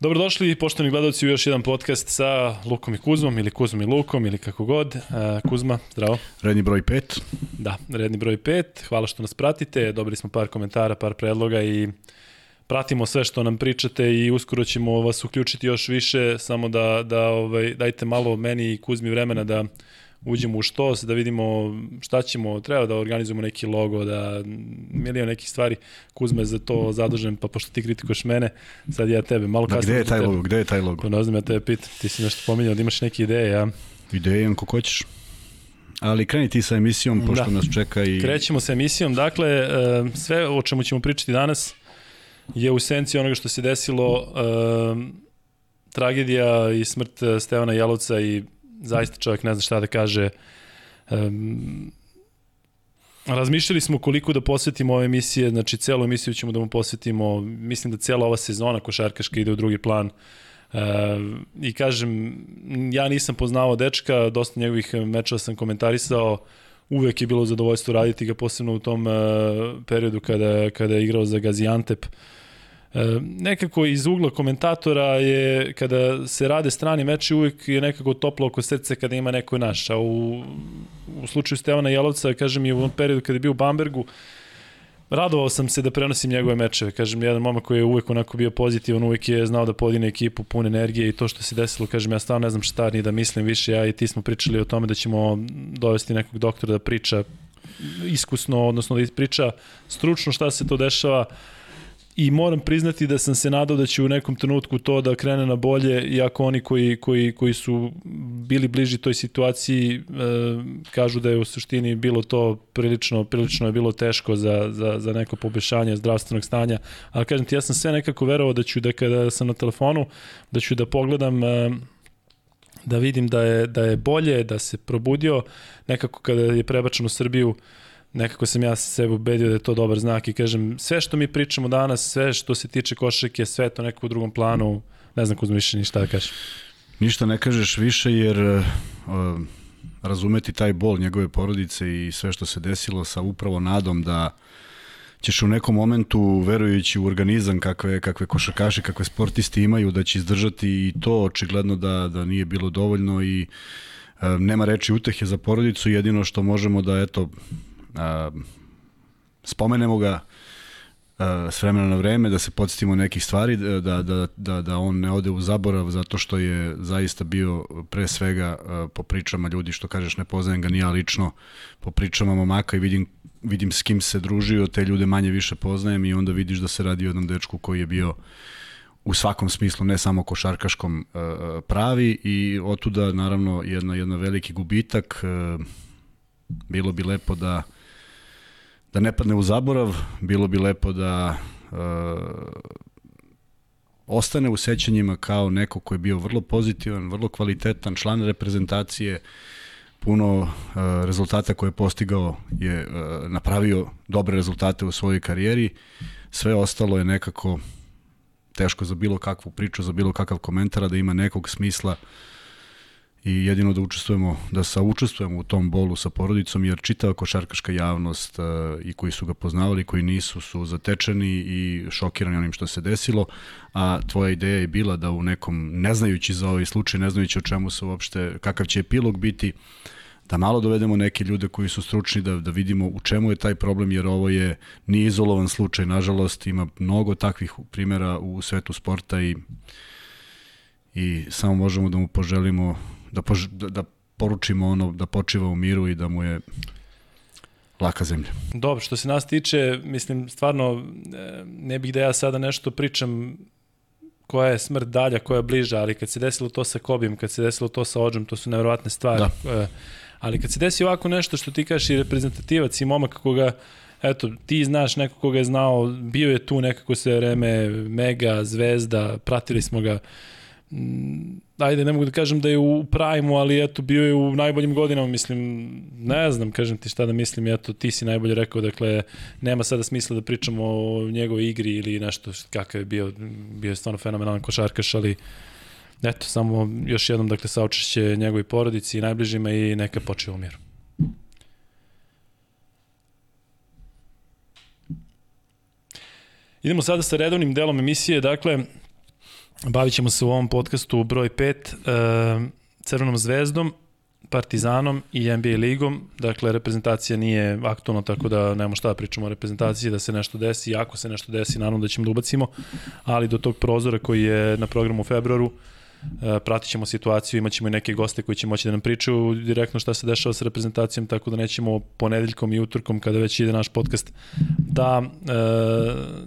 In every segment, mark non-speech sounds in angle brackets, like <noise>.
Dobrodošli, poštovani gledalci, u još jedan podcast sa Lukom i Kuzmom, ili Kuzmom i Lukom, ili kako god. Uh, Kuzma, zdravo. Redni broj 5. Da, redni broj 5. Hvala što nas pratite. Dobili smo par komentara, par predloga i pratimo sve što nam pričate i uskoro ćemo vas uključiti još više, samo da, da ovaj, dajte malo meni i Kuzmi vremena da uđemo u štos, da vidimo šta ćemo, treba da organizujemo neki logo, da milion nekih stvari, Kuzma je za to zadužen, pa pošto ti kritikuješ mene, sad ja tebe, malo kasnije. Gde je taj logo, gde je taj logo? Pa ne znam, ja tebe pitam, ti si nešto pominjao, da imaš neke ideje, ja? Ideje imam kako hoćeš. Ali kreni ti sa emisijom, pošto da. nas čeka i... Krećemo sa emisijom, dakle, e, sve o čemu ćemo pričati danas je u senci onoga što se desilo, e, tragedija i smrt Stevana Jalovca i zaista čovjek ne zna šta da kaže. Um, razmišljali smo koliko da posvetimo ove emisije, znači celu emisiju ćemo da mu posvetimo, mislim da cela ova sezona košarkaška ide u drugi plan. E, I kažem, ja nisam poznao dečka, dosta njegovih mečeva sam komentarisao, uvek je bilo zadovoljstvo raditi ga, posebno u tom e, periodu kada, kada je igrao za Gaziantep. E, nekako iz ugla komentatora je, kada se rade strani meči, uvijek je nekako toplo oko srce kada ima neko naš. A u, u slučaju Stevana Jelovca, kažem i u ovom periodu kada je bio u Bambergu, radovao sam se da prenosim njegove mečeve. Kažem, jedan momak koji je uvek onako bio pozitivan, uvek je znao da podine ekipu pun energije i to što se desilo, kažem, ja stvarno ne znam šta ni da mislim više. Ja i ti smo pričali o tome da ćemo dovesti nekog doktora da priča iskusno, odnosno da priča stručno šta se to dešava i moram priznati da sam se nadao da će u nekom trenutku to da krene na bolje, iako oni koji, koji, koji su bili bliži toj situaciji e, kažu da je u suštini bilo to prilično, prilično je bilo teško za, za, za neko pobešanje zdravstvenog stanja, ali kažem ti, ja sam sve nekako verovao da ću da kada sam na telefonu, da ću da pogledam e, da vidim da je, da je bolje, da se probudio, nekako kada je prebačen u Srbiju, nekako sam ja sebe ubedio da je to dobar znak i kažem, sve što mi pričamo danas, sve što se tiče košarke, sve to nekako u drugom planu, ne znam ko više ništa da kažem. Ništa ne kažeš više jer uh, razumeti taj bol njegove porodice i sve što se desilo sa upravo nadom da ćeš u nekom momentu, verujući u organizam kakve, kakve košarkaši, kakve sportisti imaju, da će izdržati i to očigledno da, da nije bilo dovoljno i uh, nema reči utehe za porodicu, jedino što možemo da eto spomenemo ga s vremena na vreme, da se podsjetimo nekih stvari, da, da, da, da on ne ode u zaborav zato što je zaista bio pre svega po pričama ljudi, što kažeš ne poznajem ga ni ja lično, po pričama momaka i vidim, vidim s kim se družio, te ljude manje više poznajem i onda vidiš da se radi o jednom dečku koji je bio u svakom smislu, ne samo košarkaškom pravi i otuda naravno jedna, jedna veliki gubitak, bilo bi lepo da da ne padne u zaborav, bilo bi lepo da e, ostane u sećanjima kao neko ko je bio vrlo pozitivan, vrlo kvalitetan član reprezentacije, puno e, rezultata koje je postigao je e, napravio dobre rezultate u svojoj karijeri, sve ostalo je nekako teško za bilo kakvu priču, za bilo kakav komentar, da ima nekog smisla i jedino da učestvujemo, da saučestvujemo u tom bolu sa porodicom, jer čitava košarkaška javnost uh, i koji su ga poznavali, koji nisu, su zatečeni i šokirani onim što se desilo, a tvoja ideja je bila da u nekom, ne znajući za ovaj slučaj, ne znajući o čemu se uopšte, kakav će epilog biti, da malo dovedemo neke ljude koji su stručni, da, da vidimo u čemu je taj problem, jer ovo je nije izolovan slučaj, nažalost, ima mnogo takvih primjera u svetu sporta i i samo možemo da mu poželimo da, pož, da, da poručimo ono da počiva u miru i da mu je laka zemlja. Dobro, što se nas tiče, mislim, stvarno, e, ne bih da ja sada nešto pričam koja je smrt dalja, koja je bliža, ali kad se desilo to sa Kobim, kad se desilo to sa Ođom, to su nevjerovatne stvari. Da. E, ali kad se desi ovako nešto što ti kažeš i reprezentativac i momak koga eto, ti znaš neko koga je znao, bio je tu nekako sve vreme, mega, zvezda, pratili smo ga, Mm, ajde, ne mogu da kažem da je u prime ali eto, bio je u najboljim godinama, mislim, ne znam, kažem ti šta da mislim, eto, ti si najbolje rekao, dakle, nema sada smisla da pričamo o njegovoj igri ili nešto kakav je bio, bio je stvarno fenomenalan košarkaš, ali eto, samo još jednom, dakle, saučešće njegovoj porodici i najbližima i neka počeo u miru. Idemo sada sa redovnim delom emisije, dakle, Bavit ćemo se u ovom podcastu broj 5 uh, Crvenom zvezdom, Partizanom i NBA ligom, dakle reprezentacija nije aktualna, tako da nemamo šta da pričamo o reprezentaciji, da se nešto desi, ako se nešto desi, naravno da ćemo da ubacimo, ali do tog prozora koji je na programu u februaru, e, pratit ćemo situaciju, imat ćemo i neke goste koji će moći da nam pričaju direktno šta se dešava sa reprezentacijom, tako da nećemo ponedeljkom i utorkom, kada već ide naš podcast, da, e,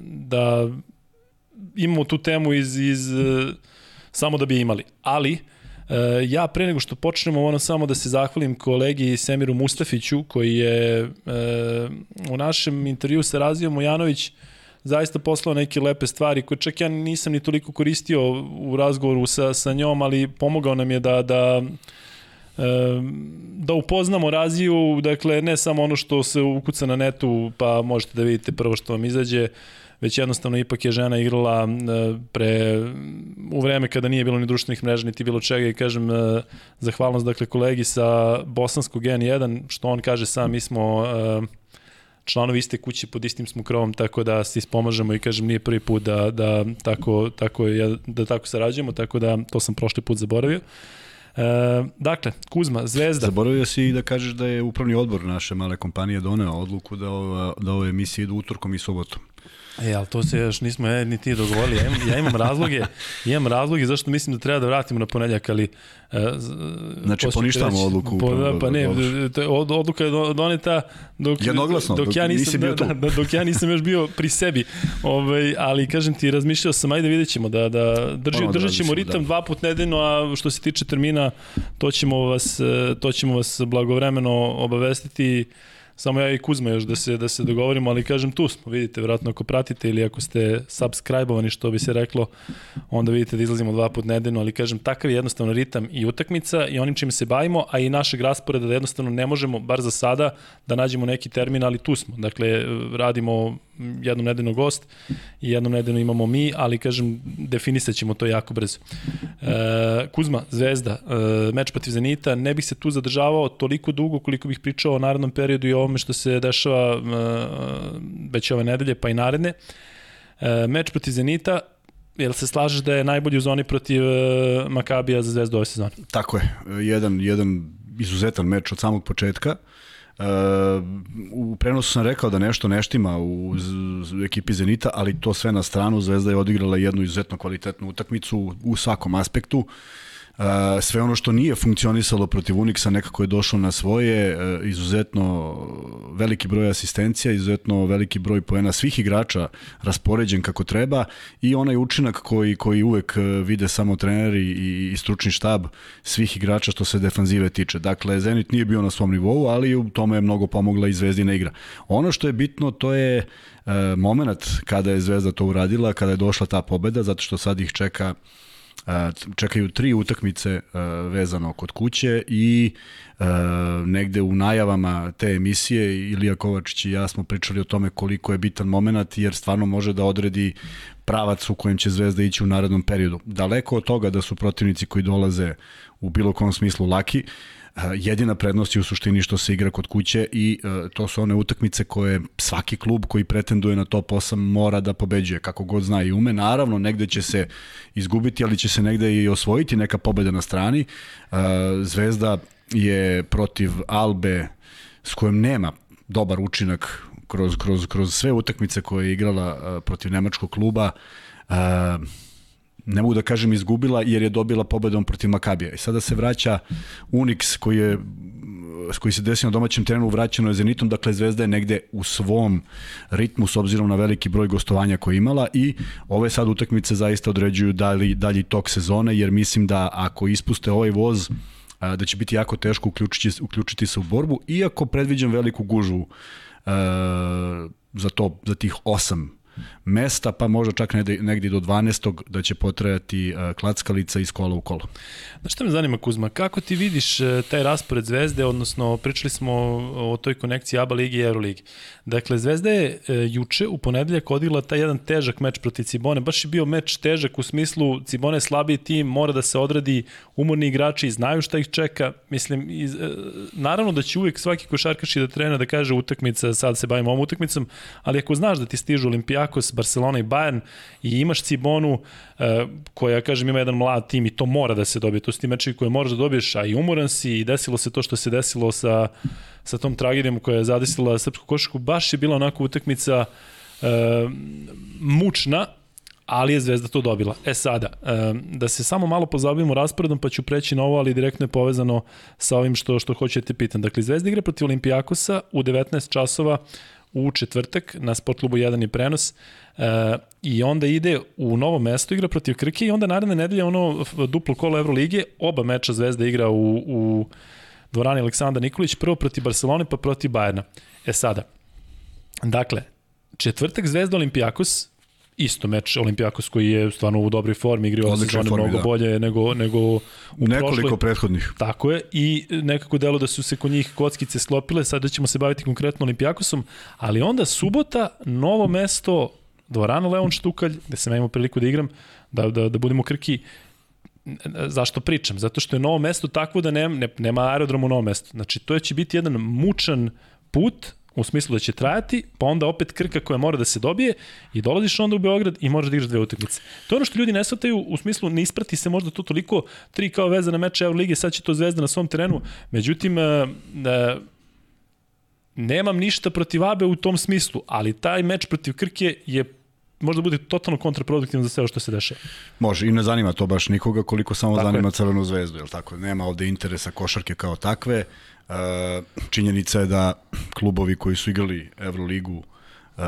da imamo tu temu iz, iz samo da bi imali. Ali, E, ja pre nego što počnemo moram samo da se zahvalim kolegi Semiru Mustafiću koji je e, u našem intervju sa Razijom Mujanović zaista poslao neke lepe stvari koje čak ja nisam ni toliko koristio u razgovoru sa, sa njom, ali pomogao nam je da, da e, da upoznamo Raziju, dakle ne samo ono što se ukuca na netu pa možete da vidite prvo što vam izađe, već jednostavno ipak je žena igrala e, pre, u vreme kada nije bilo ni društvenih mreža, niti bilo čega i kažem e, zahvalnost dakle kolegi sa bosanskog N1, što on kaže sam, mi smo e, članovi iste kuće pod istim smo krovom, tako da se ispomažemo i kažem nije prvi put da, da, tako, tako, da tako sarađujemo, tako da to sam prošli put zaboravio. E, dakle, Kuzma, Zvezda. Zaboravio si da kažeš da je upravni odbor naše male kompanije doneo odluku da, ova, da ove emisije idu utorkom i subotom. E, ali to se još nismo ja, ni ti dogovorili. Ja imam, ja imam razloge, imam razloge zašto mislim da treba da vratimo na ponedljak, ali... Uh, znači, poništamo odluku. Po, da, pa ne, od, odluka je doneta dok, Jednoglasno, dok, ja nisam, bio da, da, dok ja nisam još bio pri sebi. Ovaj, ali, kažem ti, razmišljao sam, ajde vidjet ćemo da, da drži, da držat ćemo ritam da. dva put nedeljno, a što se tiče termina, to ćemo vas, e, to ćemo vas blagovremeno obavestiti Samo ja i Kuzma još da se, da se dogovorimo, ali kažem tu smo, vidite, vjerojatno ako pratite ili ako ste subscribe-ovani, što bi se reklo, onda vidite da izlazimo dva put nedeljno, ali kažem, takav je jednostavno ritam i utakmica i onim čim se bavimo, a i našeg rasporeda da jednostavno ne možemo, bar za sada, da nađemo neki termin, ali tu smo. Dakle, radimo jednom nedeljno gost i jednom nedeljno imamo mi, ali kažem, definisat ćemo to jako brzo. E, Kuzma, Zvezda, e, meč protiv Zenita, ne bih se tu zadržavao toliko dugo koliko bih pričao o narednom periodu i ovome što se dešava e, već ove nedelje, pa i naredne. E, meč protiv Zenita, Jel se slažeš da je najbolji u zoni protiv e, Makabija za Zvezdu ove sezone? Tako je, jedan, jedan izuzetan meč od samog početka. U prenosu sam rekao da nešto neštima u, u ekipi Zenita, ali to sve na stranu. Zvezda je odigrala jednu izuzetno kvalitetnu utakmicu u svakom aspektu. Uh, sve ono što nije funkcionisalo protiv Unixa nekako je došlo na svoje, e, izuzetno veliki broj asistencija, izuzetno veliki broj poena svih igrača raspoređen kako treba i onaj učinak koji, koji uvek e, vide samo treneri i, i stručni štab svih igrača što se defanzive tiče. Dakle, Zenit nije bio na svom nivou, ali u tome je mnogo pomogla i Zvezdina igra. Ono što je bitno, to je e, moment kada je Zvezda to uradila, kada je došla ta pobeda, zato što sad ih čeka čekaju tri utakmice vezano kod kuće i negde u najavama te emisije Ilija Kovačić i ja smo pričali o tome koliko je bitan moment jer stvarno može da odredi pravac u kojem će Zvezda ići u narednom periodu. Daleko od toga da su protivnici koji dolaze u bilo kom smislu laki, jedina prednost je u suštini što se igra kod kuće i to su one utakmice koje svaki klub koji pretenduje na top 8 mora da pobeđuje kako god zna i ume. Naravno, negde će se izgubiti, ali će se negde i osvojiti neka pobeda na strani. Zvezda je protiv Albe s kojom nema dobar učinak kroz, kroz, kroz sve utakmice koje je igrala protiv nemačkog kluba ne mogu da kažem izgubila jer je dobila pobedom protiv Makabija. I sada se vraća Unix koji je koji se desio na domaćem terenu vraćeno je Zenitom, dakle Zvezda je negde u svom ritmu s obzirom na veliki broj gostovanja koje imala i ove sad utakmice zaista određuju dalji, dalji tok sezone jer mislim da ako ispuste ovaj voz da će biti jako teško uključiti, uključiti se u borbu, iako predviđam veliku gužvu za to, za tih osam mesta, pa možda čak negdje do 12. da će potrajati uh, klackalica iz kola u kolo. Znaš šta me zanima Kuzma, kako ti vidiš uh, taj raspored Zvezde, odnosno pričali smo o toj konekciji ABA ligi i Euroligi. Dakle, Zvezda je uh, juče u ponedeljak odigla taj jedan težak meč protiv Cibone, baš je bio meč težak u smislu Cibone je slabiji tim, mora da se odradi, umorni igrači znaju šta ih čeka, mislim, iz, naravno da će uvijek svaki košarkaš da trena da kaže utakmica, sad se bavimo ovom utakmicom, ali ako znaš da ti stižu olimpijadi Olimpijakos, Barcelona i Bayern i imaš Cibonu e, koja, kažem, ima jedan mlad tim i to mora da se dobije. To su ti mečevi koje moraš da dobiješ, a i umoran si i desilo se to što se desilo sa, sa tom tragedijom koja je zadesila srpsku košaku. Baš je bila onako utakmica e, mučna, ali je Zvezda to dobila. E sada, da se samo malo pozabavimo rasporedom, pa ću preći na ovo, ali direktno je povezano sa ovim što, što hoćete pitan. Dakle, Zvezda igra protiv Olimpijakosa u 19 časova u četvrtak, na Sport klubu 1 je prenos, e, i onda ide u novo mesto, igra protiv Krke i onda naredne nedelje ono duplo kolo Evrolige, oba meča Zvezda igra u, u dvorani Aleksandar Nikolić, prvo protiv Barcelone pa protiv Bajerna. E sada, dakle, četvrtak Zvezda Olimpijakos, isto meč Olimpijakos koji je stvarno u dobroj formi, igri ove sezone mnogo da. bolje nego, nego u Nekoliko prošloj. prethodnih. Tako je i nekako delo da su se kod njih kockice sklopile, sada ćemo se baviti konkretno Olimpijakosom, ali onda subota, novo mesto, dvorana Leon Štukalj, gde sam ja imao priliku da igram, da, da, da budemo krki, zašto pričam? Zato što je novo mesto takvo da nema, nema aerodrom u novom mestu. Znači, to će biti jedan mučan put, u smislu da će trajati, pa onda opet Krka koja mora da se dobije i dolaziš onda u Beograd i možeš da igraš dve utakmice. To je ono što ljudi ne shvataju, u smislu ne isprati se možda to toliko tri kao veza na meče Lige, sad će to Zvezda na svom terenu, međutim, e, e, nemam ništa protiv Abe u tom smislu, ali taj meč protiv Krke je možda bude totalno kontraproduktivno za sve što se dešava. Može, i ne zanima to baš nikoga koliko samo tako zanima je. Crvenu zvezdu, je tako? Nema ovde interesa košarke kao takve. Činjenica je da klubovi koji su igrali Euroligu uh,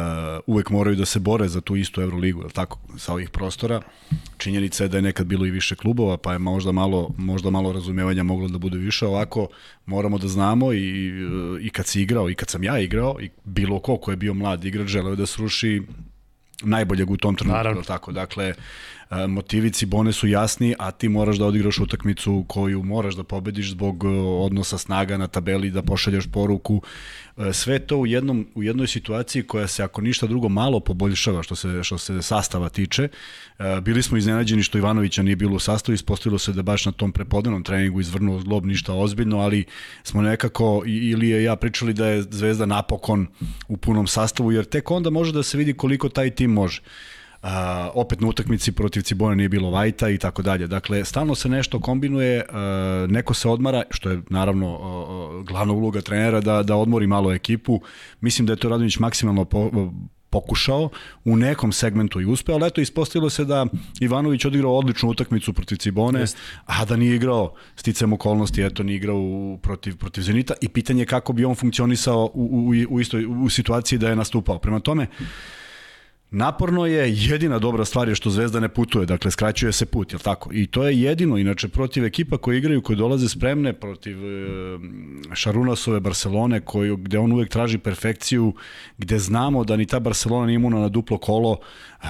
uvek moraju da se bore za tu istu Euroligu, je tako, sa ovih prostora. Činjenica je da je nekad bilo i više klubova, pa je možda malo, možda malo razumevanja moglo da bude više. Ovako moramo da znamo i, i kad si igrao, i kad sam ja igrao, i bilo ko ko je bio mlad igrač, želeo da sruši najboljeg u tom trenutku, Naravno. tako. Dakle, motivi Cibone su jasni, a ti moraš da odigraš utakmicu koju moraš da pobediš zbog e, odnosa snaga na tabeli, da pošalješ poruku E, sve to u jednom u jednoj situaciji koja se ako ništa drugo malo poboljšava što se što se sastava tiče. E, bili smo iznenađeni što Ivanovića nije bilo u sastavu, ispostavilo se da baš na tom prepodnevnom treningu izvrnuo zglob ništa ozbiljno, ali smo nekako ili je ja pričali da je Zvezda napokon u punom sastavu jer tek onda može da se vidi koliko taj tim može. Uh, opet na utakmici protiv Cibona nije bilo Vajta i tako dalje. Dakle, stalno se nešto kombinuje, uh, neko se odmara, što je naravno uh, glavna uloga trenera da, da odmori malo ekipu. Mislim da je to Radonić maksimalno po, pokušao, u nekom segmentu i uspeo, ali eto ispostavilo se da Ivanović odigrao odličnu utakmicu protiv Cibone, Jest. a da nije igrao sticam okolnosti, eto nije igrao u, protiv, protiv Zenita i pitanje je kako bi on funkcionisao u, u, u, istoj, u situaciji da je nastupao. Prema tome, Naporno je, jedina dobra stvar je što Zvezda ne putuje, dakle skraćuje se put, je tako? I to je jedino, inače protiv ekipa koji igraju, koji dolaze spremne, protiv e, Šarunasove Barcelone, koju, gde on uvek traži perfekciju, gde znamo da ni ta Barcelona nije imuna na duplo kolo,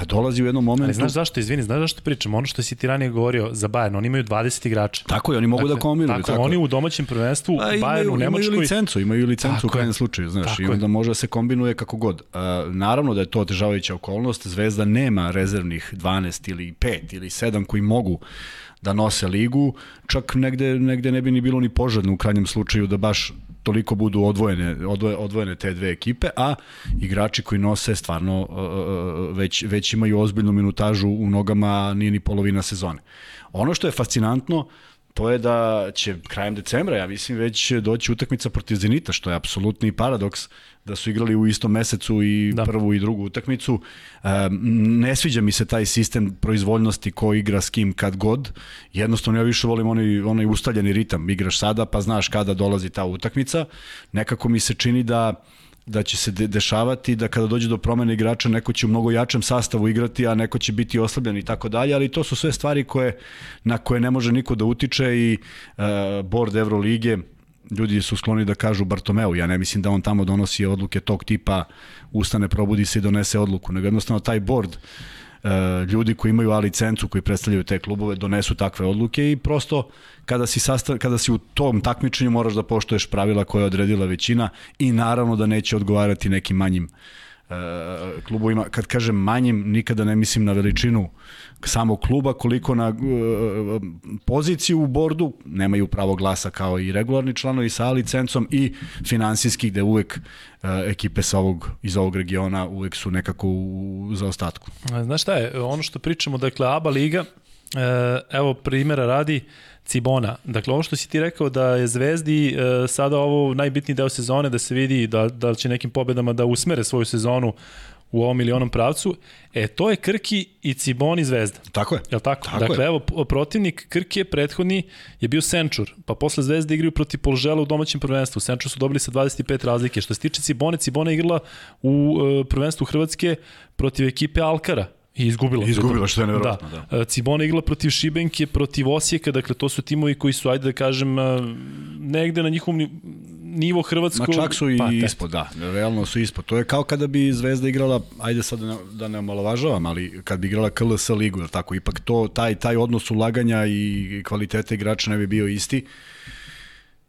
dolazi u jednom momentu... Ali znaš zašto, izvini, znaš zašto pričam? Ono što si ti ranije govorio za Bayern, oni imaju 20 igrača. Tako je, oni mogu da dakle, da kombinuju. Tako, tako, oni u domaćem prvenstvu, A, Bayern u Nemačkoj... Imaju licencu, imaju licencu tako u krajnjem slučaju, znaš, i onda može da se kombinuje kako god. Uh, naravno da je to otežavajuća okolnost, Zvezda nema rezervnih 12 ili 5 ili 7 koji mogu da nose ligu, čak negde, negde ne bi ni bilo ni požadno u krajnjem slučaju da baš toliko budu odvojene, odvojene, odvojene te dve ekipe, a igrači koji nose stvarno uh, uh, uh, već, već imaju ozbiljnu minutažu u nogama, nije ni polovina sezone. Ono što je fascinantno, to je da će krajem decembra, ja mislim, već doći utakmica protiv Zenita, što je apsolutni paradoks da su igrali u istom mesecu i da. prvu i drugu utakmicu. ne sviđa mi se taj sistem proizvoljnosti ko igra s kim kad god. Jednostavno ja više volim onaj, onaj ustaljeni ritam. Igraš sada pa znaš kada dolazi ta utakmica. Nekako mi se čini da da će se de dešavati da kada dođe do promene igrača neko će u mnogo jačem sastavu igrati, a neko će biti oslabljen i tako dalje, ali to su sve stvari koje, na koje ne može niko da utiče i uh, board Evrolige ljudi su skloni da kažu Bartomeu, ja ne mislim da on tamo donosi odluke tog tipa, ustane, probudi se i donese odluku, nego jednostavno taj board ljudi koji imaju A licencu, koji predstavljaju te klubove, donesu takve odluke i prosto kada si, sastav, kada si u tom takmičenju moraš da poštoješ pravila koje je odredila većina i naravno da neće odgovarati nekim manjim uh, klubovima, kad kažem manjim, nikada ne mislim na veličinu samog kluba, koliko na uh, poziciju u bordu, nemaju pravo glasa kao i regularni članovi sa licencom i finansijski gde uvek uh, ekipe sa ovog, iz ovog regiona uvek su nekako u zaostatku. Znaš šta je, ono što pričamo, dakle ABA liga, evo primjera radi, Cibona. Dakle, ovo što si ti rekao da je Zvezdi e, sada ovo najbitniji deo sezone, da se vidi da, da će nekim pobedama da usmere svoju sezonu u ovom milionom pravcu, e, to je Krki i Ciboni Zvezda. Tako je. Jel tako? tako dakle, je. evo, protivnik Krki je prethodni je bio Senčur, pa posle Zvezde igraju protiv Polžela u domaćem prvenstvu. Senčur su dobili sa 25 razlike. Što se tiče Cibone, Cibona igrala u uh, prvenstvu Hrvatske protiv ekipe Alkara I izgubila. Izgubila, što je nevjerojatno. Da. da. Cibona igla protiv Šibenke, protiv Osijeka, dakle to su timovi koji su, ajde da kažem, negde na njihovom nivo hrvatskog... Ma čak su i pa, ispod, da, realno su ispod. To je kao kada bi Zvezda igrala, ajde sad da ne, da ne omalovažavam, ali kad bi igrala KLS ligu, je tako, ipak to, taj, taj odnos ulaganja i kvalitete igrača ne bi bio isti.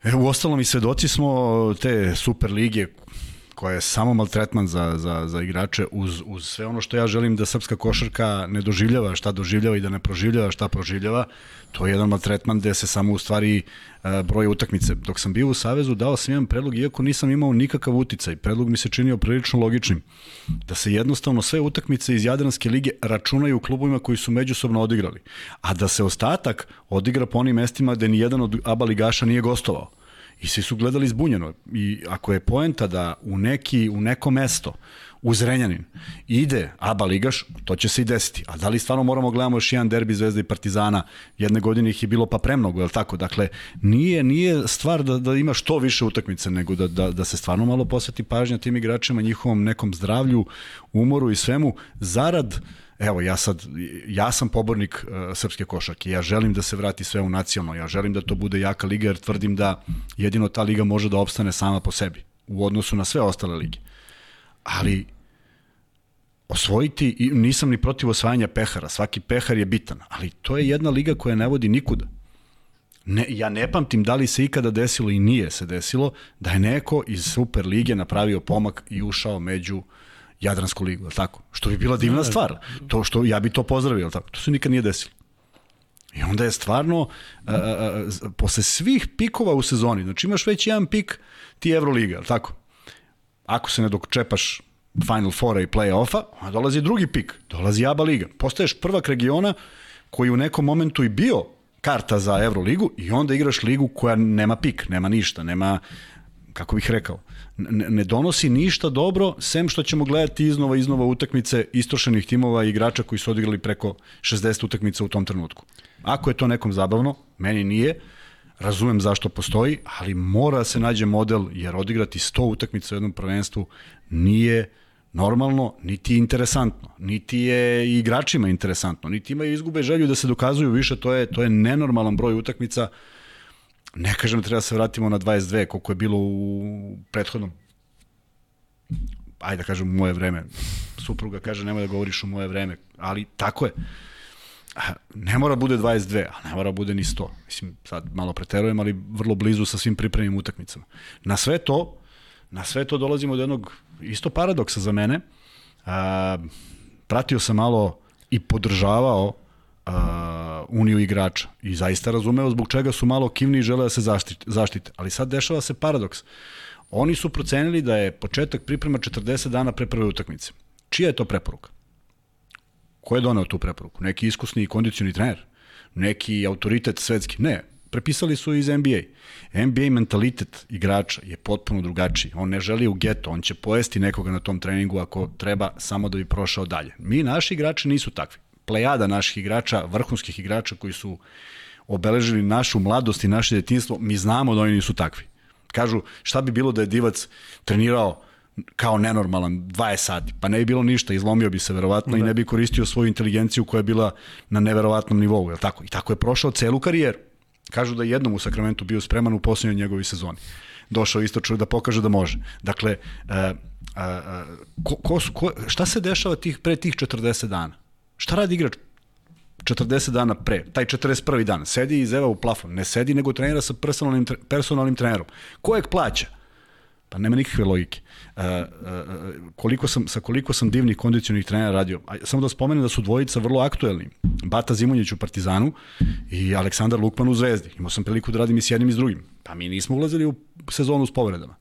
E, u ostalom i svedoci smo te super lige koja je samo maltretman za, za, za igrače uz, uz sve ono što ja želim da srpska košarka ne doživljava, šta doživljava i da ne proživljava, šta proživljava, to je jedan maltretman gde se samo u stvari uh, broje utakmice. Dok sam bio u Savezu, dao sam jedan predlog, iako nisam imao nikakav uticaj. Predlog mi se činio prilično logičnim. Da se jednostavno sve utakmice iz Jadranske lige računaju klubovima koji su međusobno odigrali. A da se ostatak odigra po onim mestima gde ni jedan od ABA ligaša nije gostovao. I svi su gledali zbunjeno. I ako je poenta da u, neki, u neko mesto, u Zrenjanin, ide ABA ligaš, to će se i desiti. A da li stvarno moramo gledamo još jedan derbi Zvezda i Partizana? Jedne godine ih je bilo pa premnogo, je li tako? Dakle, nije, nije stvar da, da ima što više utakmice, nego da, da, da se stvarno malo posveti pažnja tim igračima, njihovom nekom zdravlju, umoru i svemu, zarad evo ja sad, ja sam pobornik uh, srpske košarke, ja želim da se vrati sve u nacionalno, ja želim da to bude jaka liga jer tvrdim da jedino ta liga može da opstane sama po sebi u odnosu na sve ostale lige. Ali osvojiti, nisam ni protiv osvajanja pehara, svaki pehar je bitan, ali to je jedna liga koja ne vodi nikuda. Ne, ja ne pamtim da li se ikada desilo i nije se desilo da je neko iz Super lige napravio pomak i ušao među uh, Jadransku ligu, tako? Što bi bila divna stvar. To što ja bi to pozdravio, tako? To se nikad nije desilo. I onda je stvarno, a, a, a, posle svih pikova u sezoni, znači imaš već jedan pik ti Euroliga, tako? Ako se ne dočepaš Final Fora i play-offa, a dolazi drugi pik, dolazi ABA liga. Postaješ prvak regiona koji u nekom momentu i bio karta za Euroligu i onda igraš ligu koja nema pik, nema ništa, nema, kako bih rekao, ne, donosi ništa dobro, sem što ćemo gledati iznova iznova utakmice istrošenih timova i igrača koji su odigrali preko 60 utakmica u tom trenutku. Ako je to nekom zabavno, meni nije, razumem zašto postoji, ali mora se nađe model, jer odigrati 100 utakmica u jednom prvenstvu nije normalno, niti interesantno, niti je igračima interesantno, niti imaju izgube želju da se dokazuju više, to je, to je nenormalan broj utakmica, Ne kažem da treba da se vratimo na 22, koliko je bilo u prethodnom ajde da kažem moje vreme. Supruga kaže nemoj da govoriš u moje vreme, ali tako je. Ne mora bude 22, a ne mora bude ni 100. Mislim, sad malo preterujem, ali vrlo blizu sa svim pripremnim utakmicama. Na sve to, na sve to dolazimo do jednog isto paradoksa za mene. A, pratio sam malo i podržavao uh, uniju igrača i zaista razumeo zbog čega su malo kivni i žele da se zaštite, zaštite. Ali sad dešava se paradoks. Oni su procenili da je početak priprema 40 dana pre prve utakmice. Čija je to preporuka? Ko je doneo tu preporuku? Neki iskusni i kondicioni trener? Neki autoritet svetski? Ne, prepisali su iz NBA. NBA mentalitet igrača je potpuno drugačiji. On ne želi u geto, on će pojesti nekoga na tom treningu ako treba samo da bi prošao dalje. Mi, naši igrači, nisu takvi plejada naših igrača, vrhunskih igrača koji su obeležili našu mladost i naše detinstvo, mi znamo da oni nisu takvi. Kažu, šta bi bilo da je Divac trenirao kao nenormalan 20 sati, pa ne bi bilo ništa, izlomio bi se verovatno da. i ne bi koristio svoju inteligenciju koja je bila na neverovatnom nivou, je tako? I tako je prošao celu karijeru. Kažu da je jednom u Sakramentu bio spreman u poslednjoj njegovoj sezoni. Došao isto čovjek da pokaže da može. Dakle, uh, uh, uh, ko, ko, ko, šta se dešava tih, pre tih 40 dana? Šta radi igrač 40 dana pre, taj 41. dan, sedi i zeva u plafon, ne sedi nego trenira sa personalnim, personalnim trenerom. Kojeg plaća? Pa nema nikakve logike. Uh, uh, koliko sam, sa koliko sam divnih kondicionih trenera radio. A, samo da spomenem da su dvojica vrlo aktuelni. Bata Zimonjić u Partizanu i Aleksandar Lukman u Zvezdi. Imao sam priliku da radim i s jednim i s drugim. Pa mi nismo ulazili u sezonu s povredama.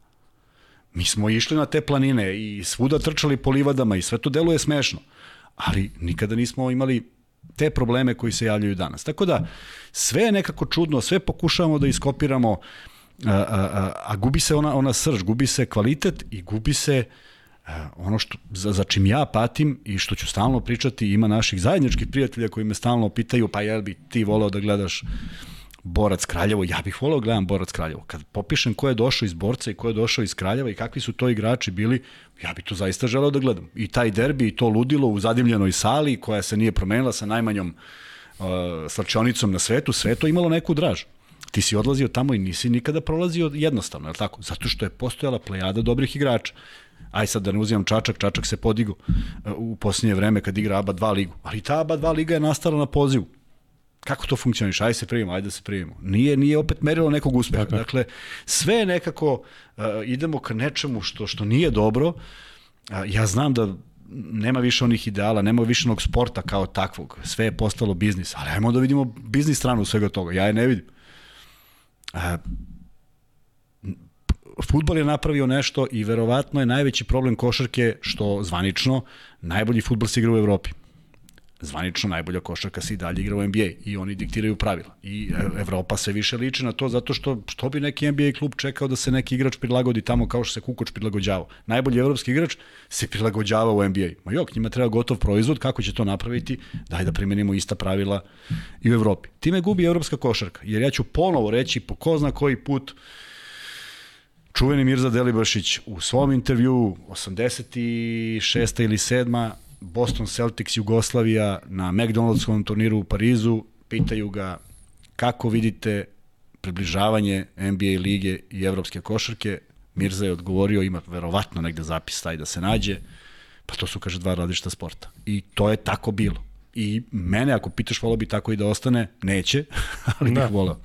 Mi smo išli na te planine i svuda trčali po livadama i sve to deluje smešno. Ali nikada nismo imali te probleme koji se javljaju danas. Tako da, sve je nekako čudno, sve pokušavamo da iskopiramo, a, a, a, a gubi se ona, ona srž, gubi se kvalitet i gubi se a, ono što, za, za čim ja patim i što ću stalno pričati, ima naših zajedničkih prijatelja koji me stalno pitaju, pa jel bi ti voleo da gledaš Borac Kraljevo, ja bih voleo da gledam Borac Kraljevo. Kad popišem ko je došao iz Borca i ko je došao iz Kraljeva i kakvi su to igrači bili, ja bih to zaista želeo da gledam. I taj derbi i to ludilo u zadimljenoj sali koja se nije promenila sa najmanjom uh, slačionicom na svetu, sve to imalo neku draž. Ti si odlazio tamo i nisi nikada prolazio jednostavno, je tako? Zato što je postojala plejada dobrih igrača. Aj sad da ne uzimam Čačak, Čačak se podigu uh, u posljednje vreme kad igra ABA 2 ligu. Ali ta ABA 2 liga je nastala na pozivu kako to funkcioniš, ajde se primimo, ajde da se primimo. Nije, nije opet merilo nekog uspeha. Dakle, dakle sve nekako uh, idemo ka nečemu što, što nije dobro. Uh, ja znam da nema više onih ideala, nema više onog sporta kao takvog. Sve je postalo biznis, ali ajmo da vidimo biznis stranu svega toga. Ja je ne vidim. Uh, futbol je napravio nešto i verovatno je najveći problem košarke što zvanično najbolji futbol se igra u Evropi zvanično najbolja košarka se i dalje igra u NBA i oni diktiraju pravila. I e, Evropa se više liči na to zato što što bi neki NBA klub čekao da se neki igrač prilagodi tamo kao što se Kukoč prilagođavao. Najbolji evropski igrač se prilagođava u NBA. Ma jok, njima treba gotov proizvod, kako će to napraviti? Daj da primenimo ista pravila i u Evropi. Time gubi evropska košarka, jer ja ću ponovo reći po ko zna koji put čuveni Mirza Delibašić u svom intervju 86. ili 7 Boston Celtics Jugoslavija na McDonald'skom turniru u Parizu, pitaju ga kako vidite približavanje NBA lige i evropske košarke. Mirza je odgovorio, ima verovatno negde zapis taj da se nađe, pa to su, kaže, dva različita sporta. I to je tako bilo. I mene, ako pitaš, volao bi tako i da ostane, neće, <laughs> ali da. bih volao.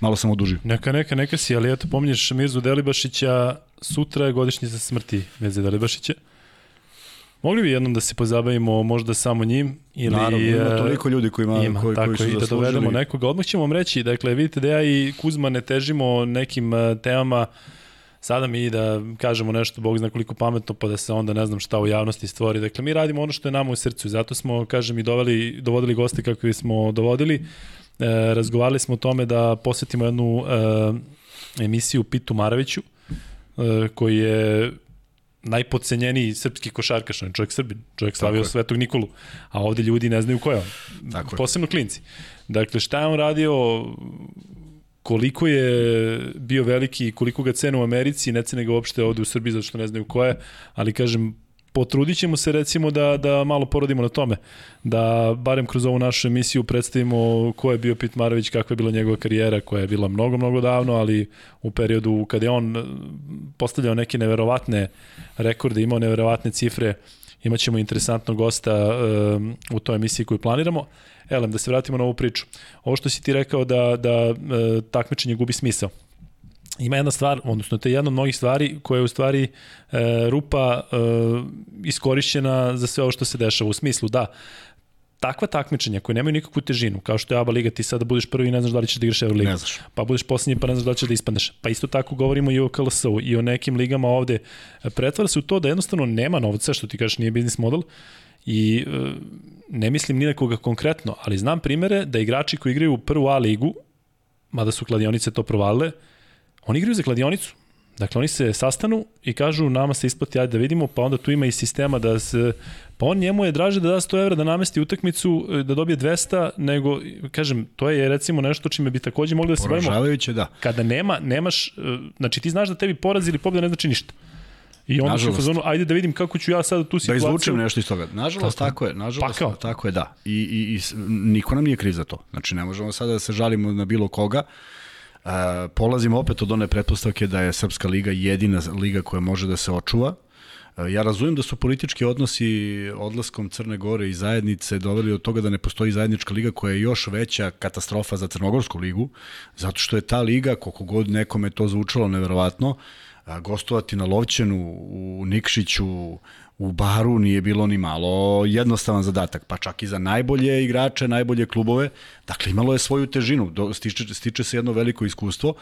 Malo sam odužio. Neka, neka, neka si, ali eto, pominješ Mirzu Delibašića, sutra je godišnjica smrti Mirze Delibašića. Mogli bi jednom da se pozabavimo možda samo njim ili Naravno, ima toliko ljudi koji ima, ima koji, tako, koji su i da dovedemo nekoga. Odmah ćemo vam reći, dakle vidite da ja i Kuzma ne težimo nekim e, temama sada mi da kažemo nešto, Bog zna koliko pametno, pa da se onda ne znam šta u javnosti stvori. Dakle, mi radimo ono što je nama u srcu, zato smo, kažem, i doveli, dovodili goste kako smo dovodili. E, razgovarali smo o tome da posetimo jednu e, emisiju Pitu Maraviću, e, koji je najpocenjeniji srpski košarkaš, on je čovjek Srbin, čovjek slavio Svetog Nikolu, a ovde ljudi ne znaju ko je on. Tako Posebno klinci. Dakle, šta je on radio, koliko je bio veliki i koliko ga cenu u Americi, ne cene ga uopšte ovde u Srbiji zato što ne znaju ko je, ali kažem, potrudit ćemo se recimo da, da malo porodimo na tome, da barem kroz ovu našu emisiju predstavimo ko je bio Pit Marović, kakva je bila njegova karijera, koja je bila mnogo, mnogo davno, ali u periodu kada je on postavljao neke neverovatne rekorde, imao neverovatne cifre, imaćemo interesantnog gosta um, u toj emisiji koju planiramo. Elem, da se vratimo na ovu priču. Ovo što si ti rekao da, da uh, takmičenje gubi smisao ima jedna stvar, odnosno to je jedna od mnogih stvari koja je u stvari e, rupa e, iskorišćena za sve ovo što se dešava. U smislu da, takva takmičenja koje nemaju nikakvu težinu, kao što je ABA liga, ti sada budeš prvi i ne znaš da li ćeš da igraš Euroligu. Ne znaš. Pa budeš poslednji pa ne znaš da li ćeš da ispadneš. Pa isto tako govorimo i o KLS-u i o nekim ligama ovde. Pretvara se u to da jednostavno nema novca, što ti kažeš nije biznis model, i e, ne mislim ni na koga konkretno, ali znam primere da igrači koji igraju u prvu A ligu, mada su kladionice to provalile, Oni igraju za kladionicu. Dakle, oni se sastanu i kažu nama se isplati, ajde da vidimo, pa onda tu ima i sistema da se... Pa on njemu je draže da da 100 evra da namesti utakmicu, e, da dobije 200, nego, kažem, to je recimo nešto čime bi takođe mogli da se bavimo. Poražavajuće, da. Kada nema, nemaš, e, znači ti znaš da tebi poraz ili pobjeda ne znači ništa. I onda u fazonu, ajde da vidim kako ću ja sad tu da situaciju... Da izvučem nešto iz toga. Nažalost, tako, tako je. Nažalost, pa tako je, da. I, i, i niko nam nije kriv za to. Znači, ne možemo sada da se žalimo na bilo koga. Uh, polazimo opet od one pretpostavke da je Srpska liga jedina liga koja može da se očuva. Ja razumem da su politički odnosi odlaskom Crne Gore i zajednice doveli od toga da ne postoji zajednička liga koja je još veća katastrofa za Crnogorsku ligu, zato što je ta liga, koliko god nekome to zvučalo neverovatno, gostovati na Lovćenu, u Nikšiću, u Baru nije bilo ni malo jednostavan zadatak, pa čak i za najbolje igrače, najbolje klubove. Dakle, imalo je svoju težinu, do, stiče, stiče se jedno veliko iskustvo.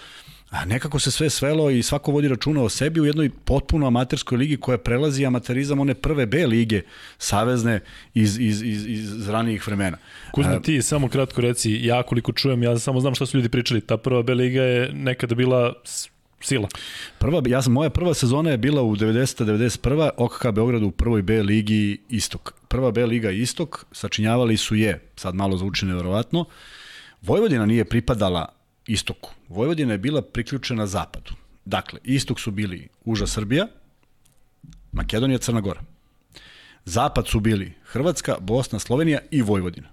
A nekako se sve svelo i svako vodi računa o sebi u jednoj potpuno amaterskoj ligi koja prelazi amaterizam one prve B lige savezne iz, iz, iz, iz ranijih vremena. Kuzma, ti samo kratko reci, ja koliko čujem, ja samo znam šta su ljudi pričali, ta prva B liga je nekada bila sila. Prva, ja sam, moja prva sezona je bila u 90-91. OKK Beogradu u prvoj B ligi Istok. Prva B liga Istok, sačinjavali su je, sad malo zvuči nevjerovatno, Vojvodina nije pripadala istoku. Vojvodina je bila priključena zapadu. Dakle, istok su bili Uža Srbija, Makedonija, Crna Gora. Zapad su bili Hrvatska, Bosna, Slovenija i Vojvodina.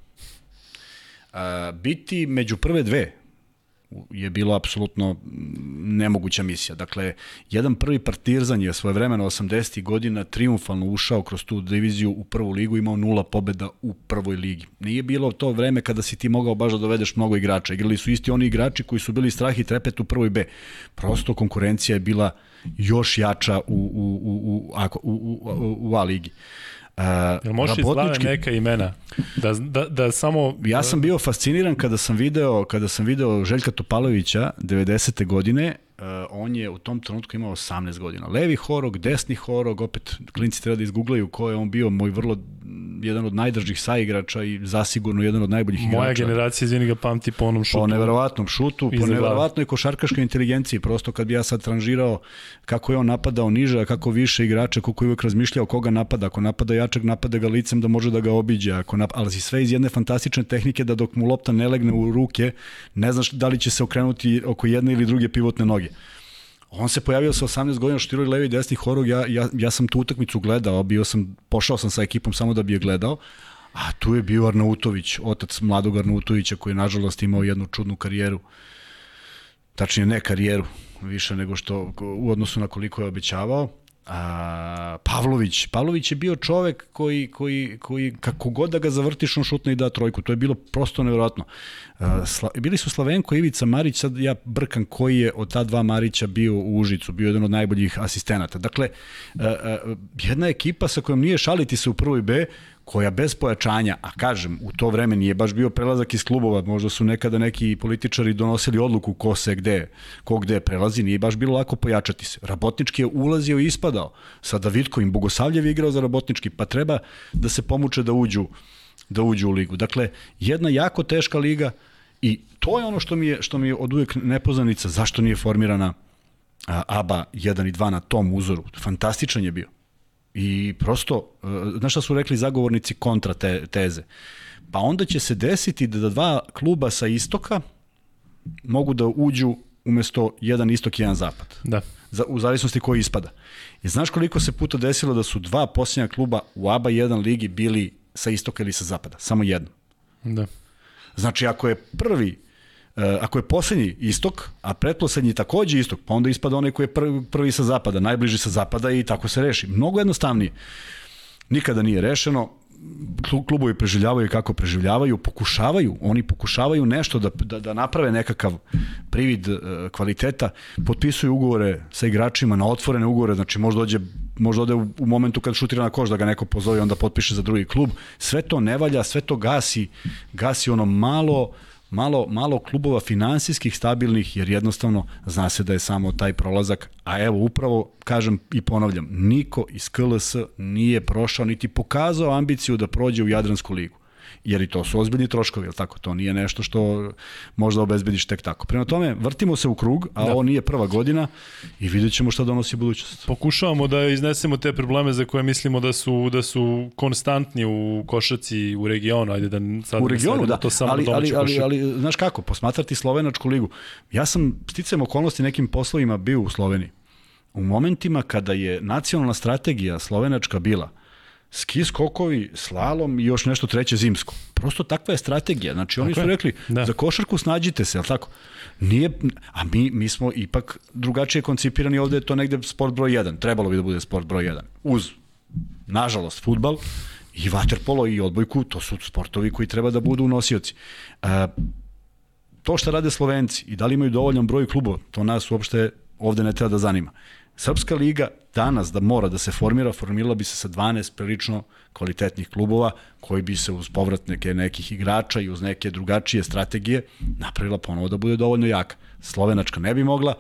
A, biti među prve dve je bilo apsolutno nemoguća misija. Dakle, jedan prvi partirzan je svoje vremena 80. godina triumfalno ušao kroz tu diviziju u prvu ligu, imao nula pobeda u prvoj ligi. Nije bilo to vreme kada si ti mogao baš da dovedeš mnogo igrača. Igrali su isti oni igrači koji su bili strah i trepet u prvoj B. Prosto konkurencija je bila još jača u, u, u, u, u, u, u A ligi. Uh, Jel možeš rabotnički... neka imena? Da, da, da samo... Ja sam bio fasciniran kada sam video, kada sam video Željka Topalovića 90. godine, on je u tom trenutku imao 18 godina. Levi horog, desni horog, opet klinci treba da izgooglaju ko je on bio, moj vrlo jedan od najdržih saigrača i zasigurno jedan od najboljih Moja igrača. Moja generacija, izvini ga, pamti po onom šutu. Po neverovatnom šutu, po neverovatnoj košarkaškoj inteligenciji. Prosto kad bi ja sad tranžirao kako je on napadao niže, a kako više igrača, kako je uvek razmišljao koga napada. Ako napada jačak, napada ga licem da može da ga obiđe. Ako nap... Ali si sve iz jedne fantastične tehnike da dok mu lopta ne legne u ruke, ne znaš da li će se okrenuti oko jedne ili druge pivotne noge. On se pojavio sa 18 godina, štirao levi desni horog, ja, ja, ja sam tu utakmicu gledao, bio sam, pošao sam sa ekipom samo da bi je gledao, a tu je bio Arnautović, otac mladog Arnautovića koji je nažalost imao jednu čudnu karijeru, tačnije ne karijeru, više nego što u odnosu na koliko je obećavao, A, Pavlović, Pavlović je bio čovek koji, koji, koji kako god da ga zavrtiš on šutne i da trojku, to je bilo prosto nevjerojatno. Sla, bili su Slavenko i Ivica Marić, sad ja brkam koji je od ta dva Marića bio u Užicu, bio jedan od najboljih asistenata. Dakle, a, a, jedna ekipa sa kojom nije šaliti se u prvoj B, koja bez pojačanja, a kažem, u to vreme nije baš bio prelazak iz klubova, možda su nekada neki političari donosili odluku ko se gde, ko gde prelazi, nije baš bilo lako pojačati se. Rabotnički je ulazio i ispadao. Sa Davidkovim, Bogosavljev je igrao za Rabotnički, pa treba da se pomuče da uđu, da uđu u ligu. Dakle, jedna jako teška liga i to je ono što mi je, što mi je od uvek nepoznanica, zašto nije formirana ABA 1 i 2 na tom uzoru. Fantastičan je bio. I prosto, e, znaš šta su rekli zagovornici kontra te, teze? Pa onda će se desiti da dva kluba sa istoka mogu da uđu umesto jedan istok i jedan zapad. Da. Za, u zavisnosti koji ispada. I znaš koliko se puta desilo da su dva posljednja kluba u ABA 1 ligi bili sa istoka ili sa zapada? Samo jedno. Da. Znači, ako je prvi ako je poslednji istok, a pretposlednji takođe istok, pa onda ispada onaj koji je prvi, prvi sa zapada, najbliži sa zapada i tako se reši. Mnogo jednostavnije. Nikada nije rešeno, klubovi preživljavaju kako preživljavaju, pokušavaju, oni pokušavaju nešto da, da, da naprave nekakav privid uh, kvaliteta, potpisuju ugovore sa igračima na otvorene ugovore, znači možda dođe možda ode u momentu kad šutira na koš da ga neko pozove onda potpiše za drugi klub. Sve to ne valja, sve to gasi, gasi ono malo uh, malo, malo klubova finansijskih stabilnih, jer jednostavno zna se da je samo taj prolazak, a evo upravo, kažem i ponavljam, niko iz KLS nije prošao niti pokazao ambiciju da prođe u Jadransku ligu jer i to su ozbiljni troškovi, je tako? To nije nešto što možda obezbediš tek tako. Prema tome, vrtimo se u krug, a da. ovo nije prva godina i vidjet ćemo šta donosi budućnost. Pokušavamo da iznesemo te probleme za koje mislimo da su, da su konstantni u košaci u regionu, ajde da sad u regionu, da, to samo ali, ali, ali, ali, znaš kako, posmatrati Slovenačku ligu. Ja sam sticajem okolnosti nekim poslovima bio u Sloveniji. U momentima kada je nacionalna strategija slovenačka bila ski skokovi, slalom i još nešto treće zimsko. Prosto takva je strategija. Znači oni tako su rekli da. za košarku snađite se, al tako? Nije, a mi, mi smo ipak drugačije koncipirani ovde je to negde sport broj 1. Trebalo bi da bude sport broj 1. Uz, nažalost, futbal i vaterpolo i odbojku, to su sportovi koji treba da budu nosioci. A, to što rade Slovenci i da li imaju dovoljan broj klubova, to nas uopšte ovde ne treba da zanima. Srpska liga danas da mora da se formira, formirala bi se sa 12 prilično kvalitetnih klubova koji bi se uz povrat neke, nekih igrača i uz neke drugačije strategije napravila ponovo da bude dovoljno jaka. Slovenačka ne bi mogla,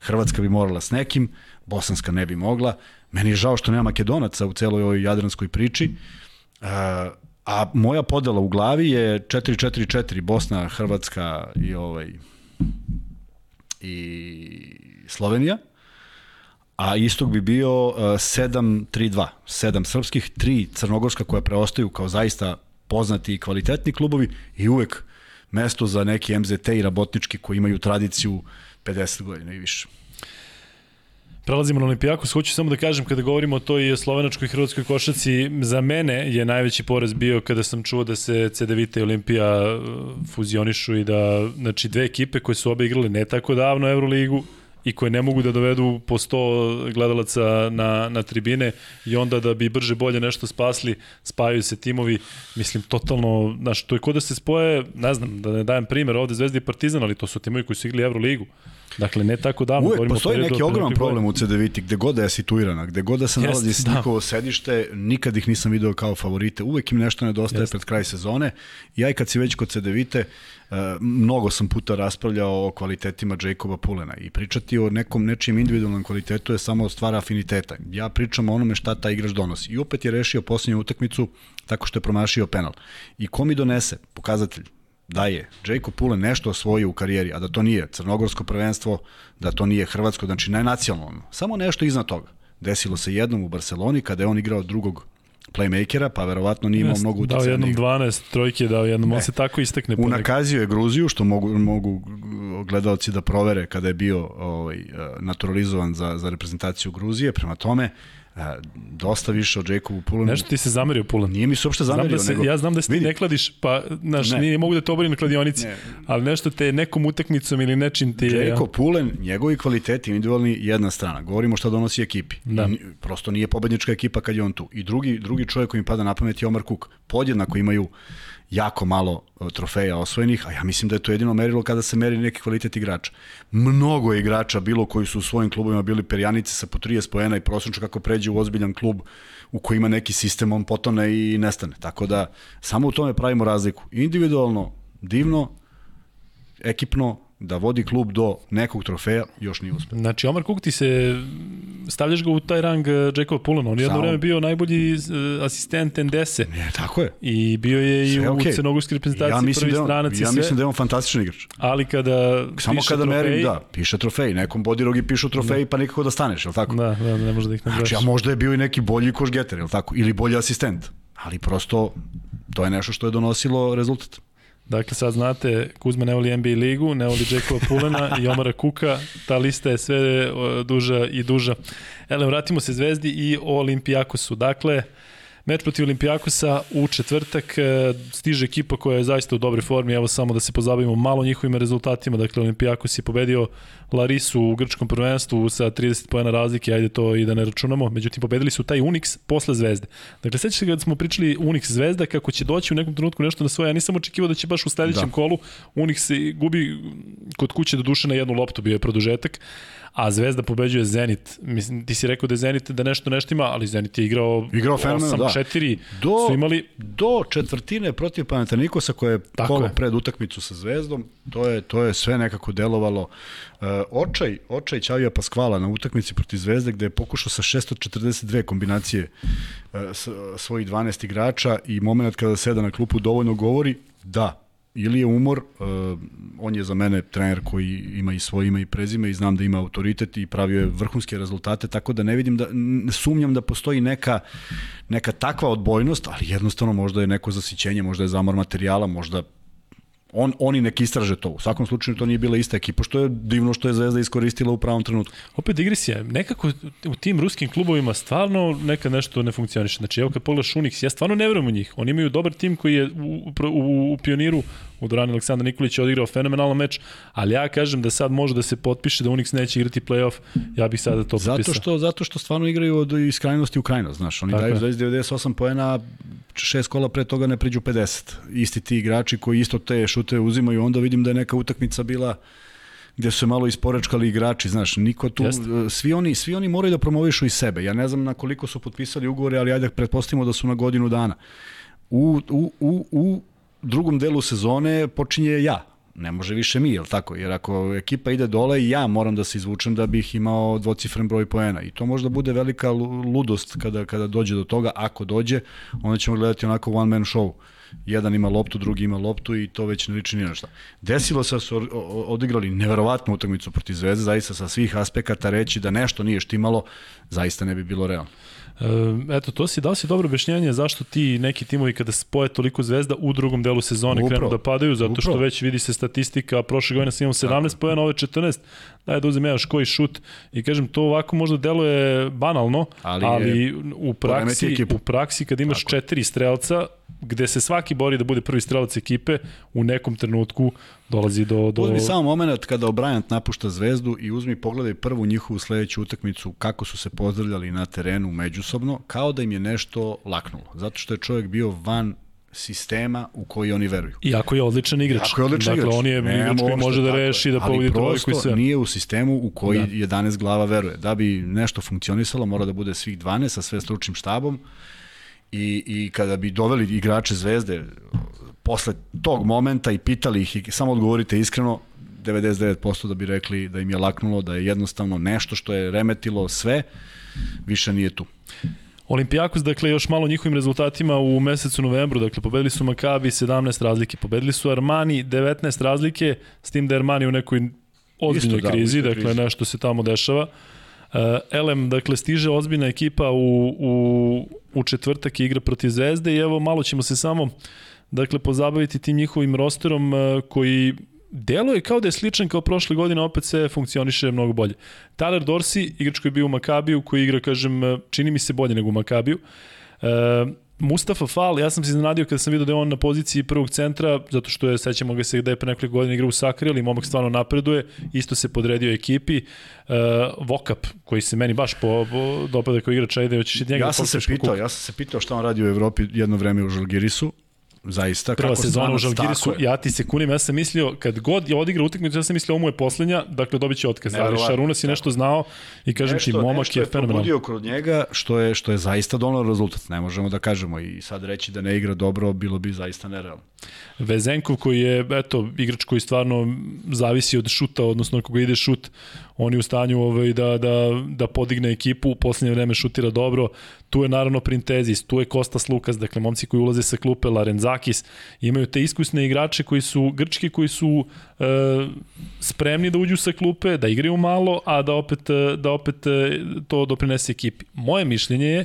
Hrvatska bi morala s nekim, Bosanska ne bi mogla. Meni je žao što nema Makedonaca u celoj ovoj jadranskoj priči. Uh, a moja podela u glavi je 4-4-4 Bosna, Hrvatska i ovaj i Slovenija a istog bi bio uh, 7-3-2, 7 srpskih, 3 crnogorska koja preostaju kao zaista poznati i kvalitetni klubovi i uvek mesto za neki MZT i rabotnički koji imaju tradiciju 50 godina i više. Prelazimo na Olimpijakos, hoću samo da kažem kada govorimo o toj slovenačkoj i hrvatskoj košaci, za mene je najveći porez bio kada sam čuo da se CDVita i Olimpija uh, fuzionišu i da, znači dve ekipe koje su obe igrale ne tako davno Euroligu, i koje ne mogu da dovedu po 100 gledalaca na, na tribine i onda da bi brže bolje nešto spasli, spajaju se timovi, mislim, totalno, znaš, to je kod da se spoje, ne znam, da ne dajem primer ovde Zvezda i Partizan, ali to su timovi koji su igrali Euroligu. Dakle, ne tako davno. Uvek postoji neki ogroman problem u CDViti, gde god da je situirana, gde god da se nalazi Jest, da. njihovo sedište, nikad ih nisam video kao favorite. Uvek im nešto nedostaje Jest. pred kraj sezone. Ja i kad si već kod CDVite, uh, mnogo sam puta raspravljao o kvalitetima Jacoba Pulena i pričati o nekom nečijem individualnom kvalitetu je samo stvar afiniteta. Ja pričam o onome šta ta igrač donosi. I opet je rešio posljednju utakmicu tako što je promašio penal. I ko mi donese? Pokazatelj da je Jacob Pule nešto osvojio u karijeri, a da to nije crnogorsko prvenstvo, da to nije hrvatsko, znači najnacionalno. Samo nešto iznad toga. Desilo se jednom u Barceloni kada je on igrao drugog playmakera, pa verovatno nije imao mnogo utjecaja. Dao jednom 12 trojke, dao jednom, on se tako istekne. Unakazio je Gruziju, što mogu, mogu gledalci da provere kada je bio ovaj, naturalizovan za, za reprezentaciju Gruzije. Prema tome, a, dosta više od Jacobu Pulanu. Nešto ti se zamerio Pulan. Nije mi se uopšte zamerio. Znam da se, nego... Ja znam da se ne kladiš, pa znaš, ne. nije mogu da te oborim na kladionici, ne. ali nešto te nekom utakmicom ili nečim ti je... Jacob Pulen, njegovi kvaliteti individualni jedna strana. Govorimo šta donosi ekipi. Da. I, prosto nije pobednička ekipa kad je on tu. I drugi, drugi čovjek koji mi pada na pamet je Omar Kuk. Podjednako imaju jako malo e, trofeja osvojenih, a ja mislim da je to jedino merilo kada se meri neki kvalitet igrača. Mnogo je igrača bilo koji su u svojim klubovima bili perjanice sa po 30 pojena i prosječno kako pređe u ozbiljan klub u koji ima neki sistem, on potone i nestane. Tako da samo u tome pravimo razliku. Individualno, divno, ekipno, da vodi klub do nekog trofeja, još nije uspeo. Znači, Omar Kuk ti se, stavljaš ga u taj rang uh, Jacob Pulana, on je jedno vreme bio najbolji uh, asistent Endese. Ne, tako je. I bio je sve i u okay. crnogorskoj reprezentaciji ja prvi da on, stranac Ja mislim da je on fantastičan igrač. Ali kada Samo kada trofej, merim, da, piše trofej. Nekom bodirogi pišu trofej, da. pa nikako da staneš, je li tako? Da, da, ne može da ih nabraš. Znači, a možda je bio i neki bolji košgeter, je li tako? Ili bolji asistent. Ali prosto, to je nešto što je donosilo rezultat. Dakle, sad znate, Kuzma ne voli NBA ligu, ne voli Jackova Pulena i Omara Kuka, ta lista je sve duža i duža. Ele, vratimo se Zvezdi i Olimpijakosu. Dakle, Meč protiv Olimpijakosa u četvrtak e, stiže ekipa koja je zaista u dobroj formi, evo samo da se pozabavimo malo njihovim rezultatima, dakle Olimpijakos je pobedio Larisu u grčkom prvenstvu sa 30 pojena razlike, ajde to i da ne računamo, međutim pobedili su taj Unix posle Zvezde. Dakle, sećate se kada smo pričali Unix Zvezda, kako će doći u nekom trenutku nešto na svoje, ja nisam očekivao da će baš u sledećem da. kolu Unix gubi kod kuće do duše na jednu loptu, bio je produžetak, a Zvezda pobeđuje Zenit. Mislim, ti si rekao da je Zenit da nešto nešto ima, ali Zenit je igrao, igrao 8-4, da. do, su imali... Do četvrtine protiv Panatanikosa koja je Tako kolo je. pred utakmicu sa Zvezdom, to je, to je sve nekako delovalo. Uh, očaj, očaj Ćavija Paskvala na utakmici protiv Zvezde gde je pokušao sa 642 kombinacije uh, svojih 12 igrača i moment kada seda na klupu dovoljno govori da, ili je umor, uh, on je za mene trener koji ima i svoje ime i prezime i znam da ima autoritet i pravio je vrhunske rezultate, tako da ne vidim da, ne sumnjam da postoji neka, neka takva odbojnost, ali jednostavno možda je neko zasićenje, možda je zamor materijala, možda on, oni nek istraže to. U svakom slučaju to nije bila ista ekipa, što je divno što je Zvezda iskoristila u pravom trenutku. Opet digresija, nekako u tim ruskim klubovima stvarno neka nešto ne funkcioniše. Znači, evo kad pogledaš Unix, ja stvarno ne verujem u njih. Oni imaju dobar tim koji je u, u, u pioniru u Dorani Aleksandar Nikolić je odigrao fenomenalan meč, ali ja kažem da sad može da se potpiše da Unix neće igrati play-off, ja bih sada to potpisao. Zato što, zato što stvarno igraju od iz krajnosti u krajnost, znaš, oni Tako daju Zvezdi 98 poena, šest kola pre toga ne priđu 50. Isti ti igrači koji isto te šute uzimaju, onda vidim da je neka utakmica bila gde su se malo isporečkali igrači, znaš, niko tu, Jeste. svi oni, svi oni moraju da promovišu i sebe. Ja ne znam na koliko su potpisali ugovore, ali ajde pretpostavimo da su na godinu dana. U, u, u, u drugom delu sezone počinje ja, ne može više mi, jel tako? Jer ako ekipa ide dole ja moram da se izvučem da bih imao dvocifren broj poena. I to možda bude velika ludost kada, kada dođe do toga. Ako dođe, onda ćemo gledati onako one man show. Jedan ima loptu, drugi ima loptu i to već ne liči ni na šta. Desilo se da su odigrali neverovatnu utakmicu protiv Zvezde, zaista sa svih aspekata reći da nešto nije štimalo, zaista ne bi bilo realno. Eto, to si dao si dobro objašnjenje zašto ti neki timovi kada spoje toliko zvezda u drugom delu sezone upravo, krenu da padaju, zato što upravo. već vidi se statistika, prošle godine sam imao 17 pojena, ove 14, daj da uzem još koji šut i kažem, to ovako možda deluje banalno, ali, ali u, praksi, u praksi kad imaš Tako. četiri strelca, gde se svaki bori da bude prvi strelac ekipe, u nekom trenutku dolazi do... do... Uzmi samo moment kada O'Brien napušta zvezdu i uzmi pogledaj prvu njihovu sledeću utakmicu kako su se pozdravljali na terenu međusobno, kao da im je nešto laknulo. Zato što je čovjek bio van sistema u koji oni veruju. Iako je odličan igrač. Ako je odličan dakle, igrač. on je Nemo igrač koji može da reši, da pobedi trojku i sve. nije u sistemu u koji da. 11 glava veruje. Da bi nešto funkcionisalo, mora da bude svih 12 sa sve stručnim štabom i, i kada bi doveli igrače zvezde posle tog momenta i pitali ih i samo odgovorite iskreno, 99% da bi rekli da im je laknulo, da je jednostavno nešto što je remetilo sve, više nije tu. Olimpijakos, dakle, još malo njihovim rezultatima u mesecu novembru, dakle, pobedili su Makabi 17 razlike, pobedili su Armani 19 razlike, s tim da je Armani u nekoj ozbiljnoj Isto, da, krizi, dakle, krizi. nešto se tamo dešava. Uh, Elem, dakle, stiže ozbiljna ekipa u, u, u četvrtak igra protiv Zvezde i evo, malo ćemo se samo dakle, pozabaviti tim njihovim rosterom uh, koji deluje kao da je sličan kao prošle godine, opet se funkcioniše mnogo bolje. Tyler Dorsey, igrač koji je bio u Makabiju, koji igra, kažem, čini mi se bolje nego u Makabiju. Uh, Mustafa Fall, ja sam se iznenadio kada sam vidio da je on na poziciji prvog centra, zato što je, sećamo ga se da je pre nekoliko godina igra u Sakri, ali momak stvarno napreduje, isto se podredio ekipi. Uh, Vokap, koji se meni baš po, po dopada kao igrač, ajde, hoćeš i njega ja sam se pitao, ja sam se pitao šta on radi u Evropi jedno vreme u Žalgirisu, zaista. Prva kako sezona u Žalgirisu, ja ti se kunim, ja sam mislio, kad god je odigrao utakmicu, ja sam mislio, ovo mu je poslednja, dakle dobit će otkaz. Ali Šaruna si nešto znao i kažem nešto, ti, momak je fenomenal. Nešto je kod njega, što je, što je zaista donalo rezultat, ne možemo da kažemo i sad reći da ne igra dobro, bilo bi zaista nerealno. Vezenkov koji je, eto, igrač koji stvarno zavisi od šuta, odnosno ako ga ide šut, on je u stanju ovaj, da, da, da podigne ekipu, u poslednje vreme šutira dobro, tu je naravno Printezis, tu je Kostas Lukas, dakle momci koji ulaze sa klupe, Larenzakis, imaju te iskusne igrače koji su, grčki koji su e, spremni da uđu sa klupe, da igraju malo, a da opet, da opet e, to doprinese ekipi. Moje mišljenje je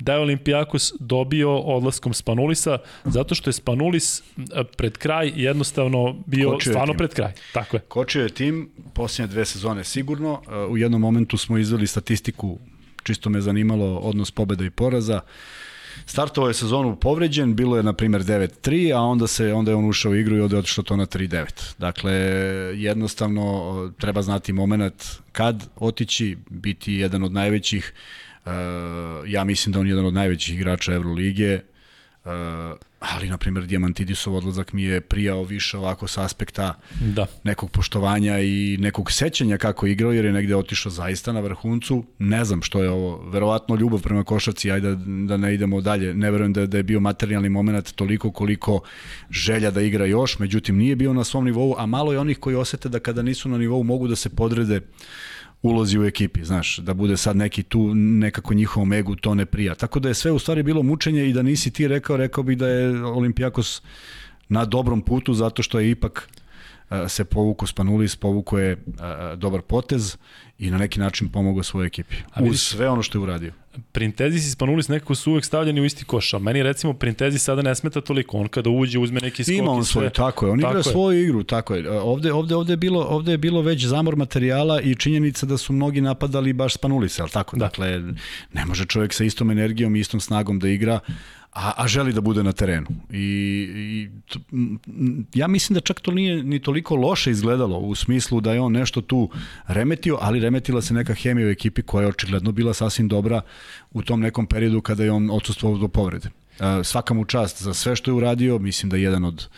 da je Olimpijakos dobio odlaskom Spanulisa, zato što je Spanulis e, pred kraj jednostavno bio Kočio stvarno pred kraj. Tako je. Kočio je tim posljednje dve sezone sigurno. E, u jednom momentu smo izveli statistiku, čisto me zanimalo odnos pobeda i poraza. Startovao je sezonu povređen, bilo je na primjer 9-3, a onda se onda je on ušao u igru i onda je otišao to na 3-9. Dakle, jednostavno treba znati moment kad otići, biti jedan od najvećih ja mislim da on je jedan od najvećih igrača Evrolige, uh, ali, na primjer, Diamantidisov odlazak mi je prijao više ovako sa aspekta da. nekog poštovanja i nekog sećanja kako je igrao, jer je negde otišao zaista na vrhuncu. Ne znam što je ovo, verovatno ljubav prema košaci, ajde da, da ne idemo dalje. Ne verujem da, da je bio materijalni moment toliko koliko želja da igra još, međutim nije bio na svom nivou, a malo je onih koji osete da kada nisu na nivou mogu da se podrede ulozi u ekipi, znaš, da bude sad neki tu nekako njihovom egu to ne prija. Tako da je sve u stvari bilo mučenje i da nisi ti rekao, rekao bih da je Olimpijakos na dobrom putu zato što je ipak se povuko Spanulis, povuko je dobar potez i na neki način pomogao svojoj ekipi. A uz sve ono što je uradio. Printezis i Spanulis nekako su uvek stavljeni u isti koš, a meni recimo Printezis sada ne smeta toliko, on kada uđe uzme neki skok Ima on svoj, tako je, on tako igra je. svoju igru, tako je. Ovde, ovde, ovde, je bilo, ovde je bilo već zamor materijala i činjenica da su mnogi napadali baš Spanulis, al tako? Da. Dakle, ne može čovjek sa istom energijom i istom snagom da igra, a, a želi da bude na terenu. I, i t, ja mislim da čak to nije ni toliko loše izgledalo u smislu da je on nešto tu remetio, ali remetila se neka hemija u ekipi koja je očigledno bila sasvim dobra u tom nekom periodu kada je on odsustvovao do povrede. Svaka mu čast za sve što je uradio, mislim da je jedan od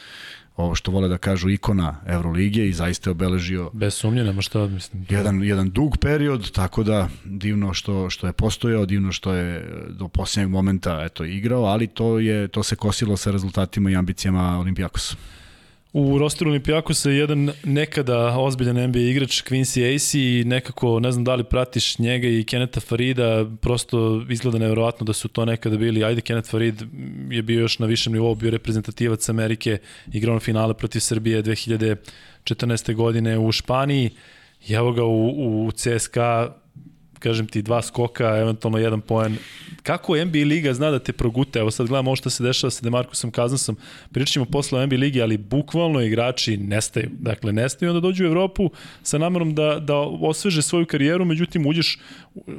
ovo što vole da kažu ikona Evrolige i zaista je obeležio Bez sumnje, nema šta, mislim. jedan, jedan dug period, tako da divno što, što je postojao, divno što je do posljednjeg momenta eto, igrao, ali to, je, to se kosilo sa rezultatima i ambicijama Olimpijakosa. U rosteru Olimpijakosa je jedan nekada ozbiljan NBA igrač Quincy Ace i nekako, ne znam da li pratiš njega i Keneta Farida, prosto izgleda nevjerovatno da su to nekada bili. Ajde, Kenneth Farid je bio još na višem nivou, bio reprezentativac Amerike, igrao na finale protiv Srbije 2014. godine u Španiji. I evo ga u, u CSKA kažem ti, dva skoka, eventualno jedan poen. Kako NBA Liga zna da te progute? Evo sad gledam ovo što se dešava sa Demarkusom Kazansom. Pričat ćemo posle o NBA Ligi, ali bukvalno igrači nestaju. Dakle, nestaju onda dođu u Evropu sa namerom da, da osveže svoju karijeru, međutim uđeš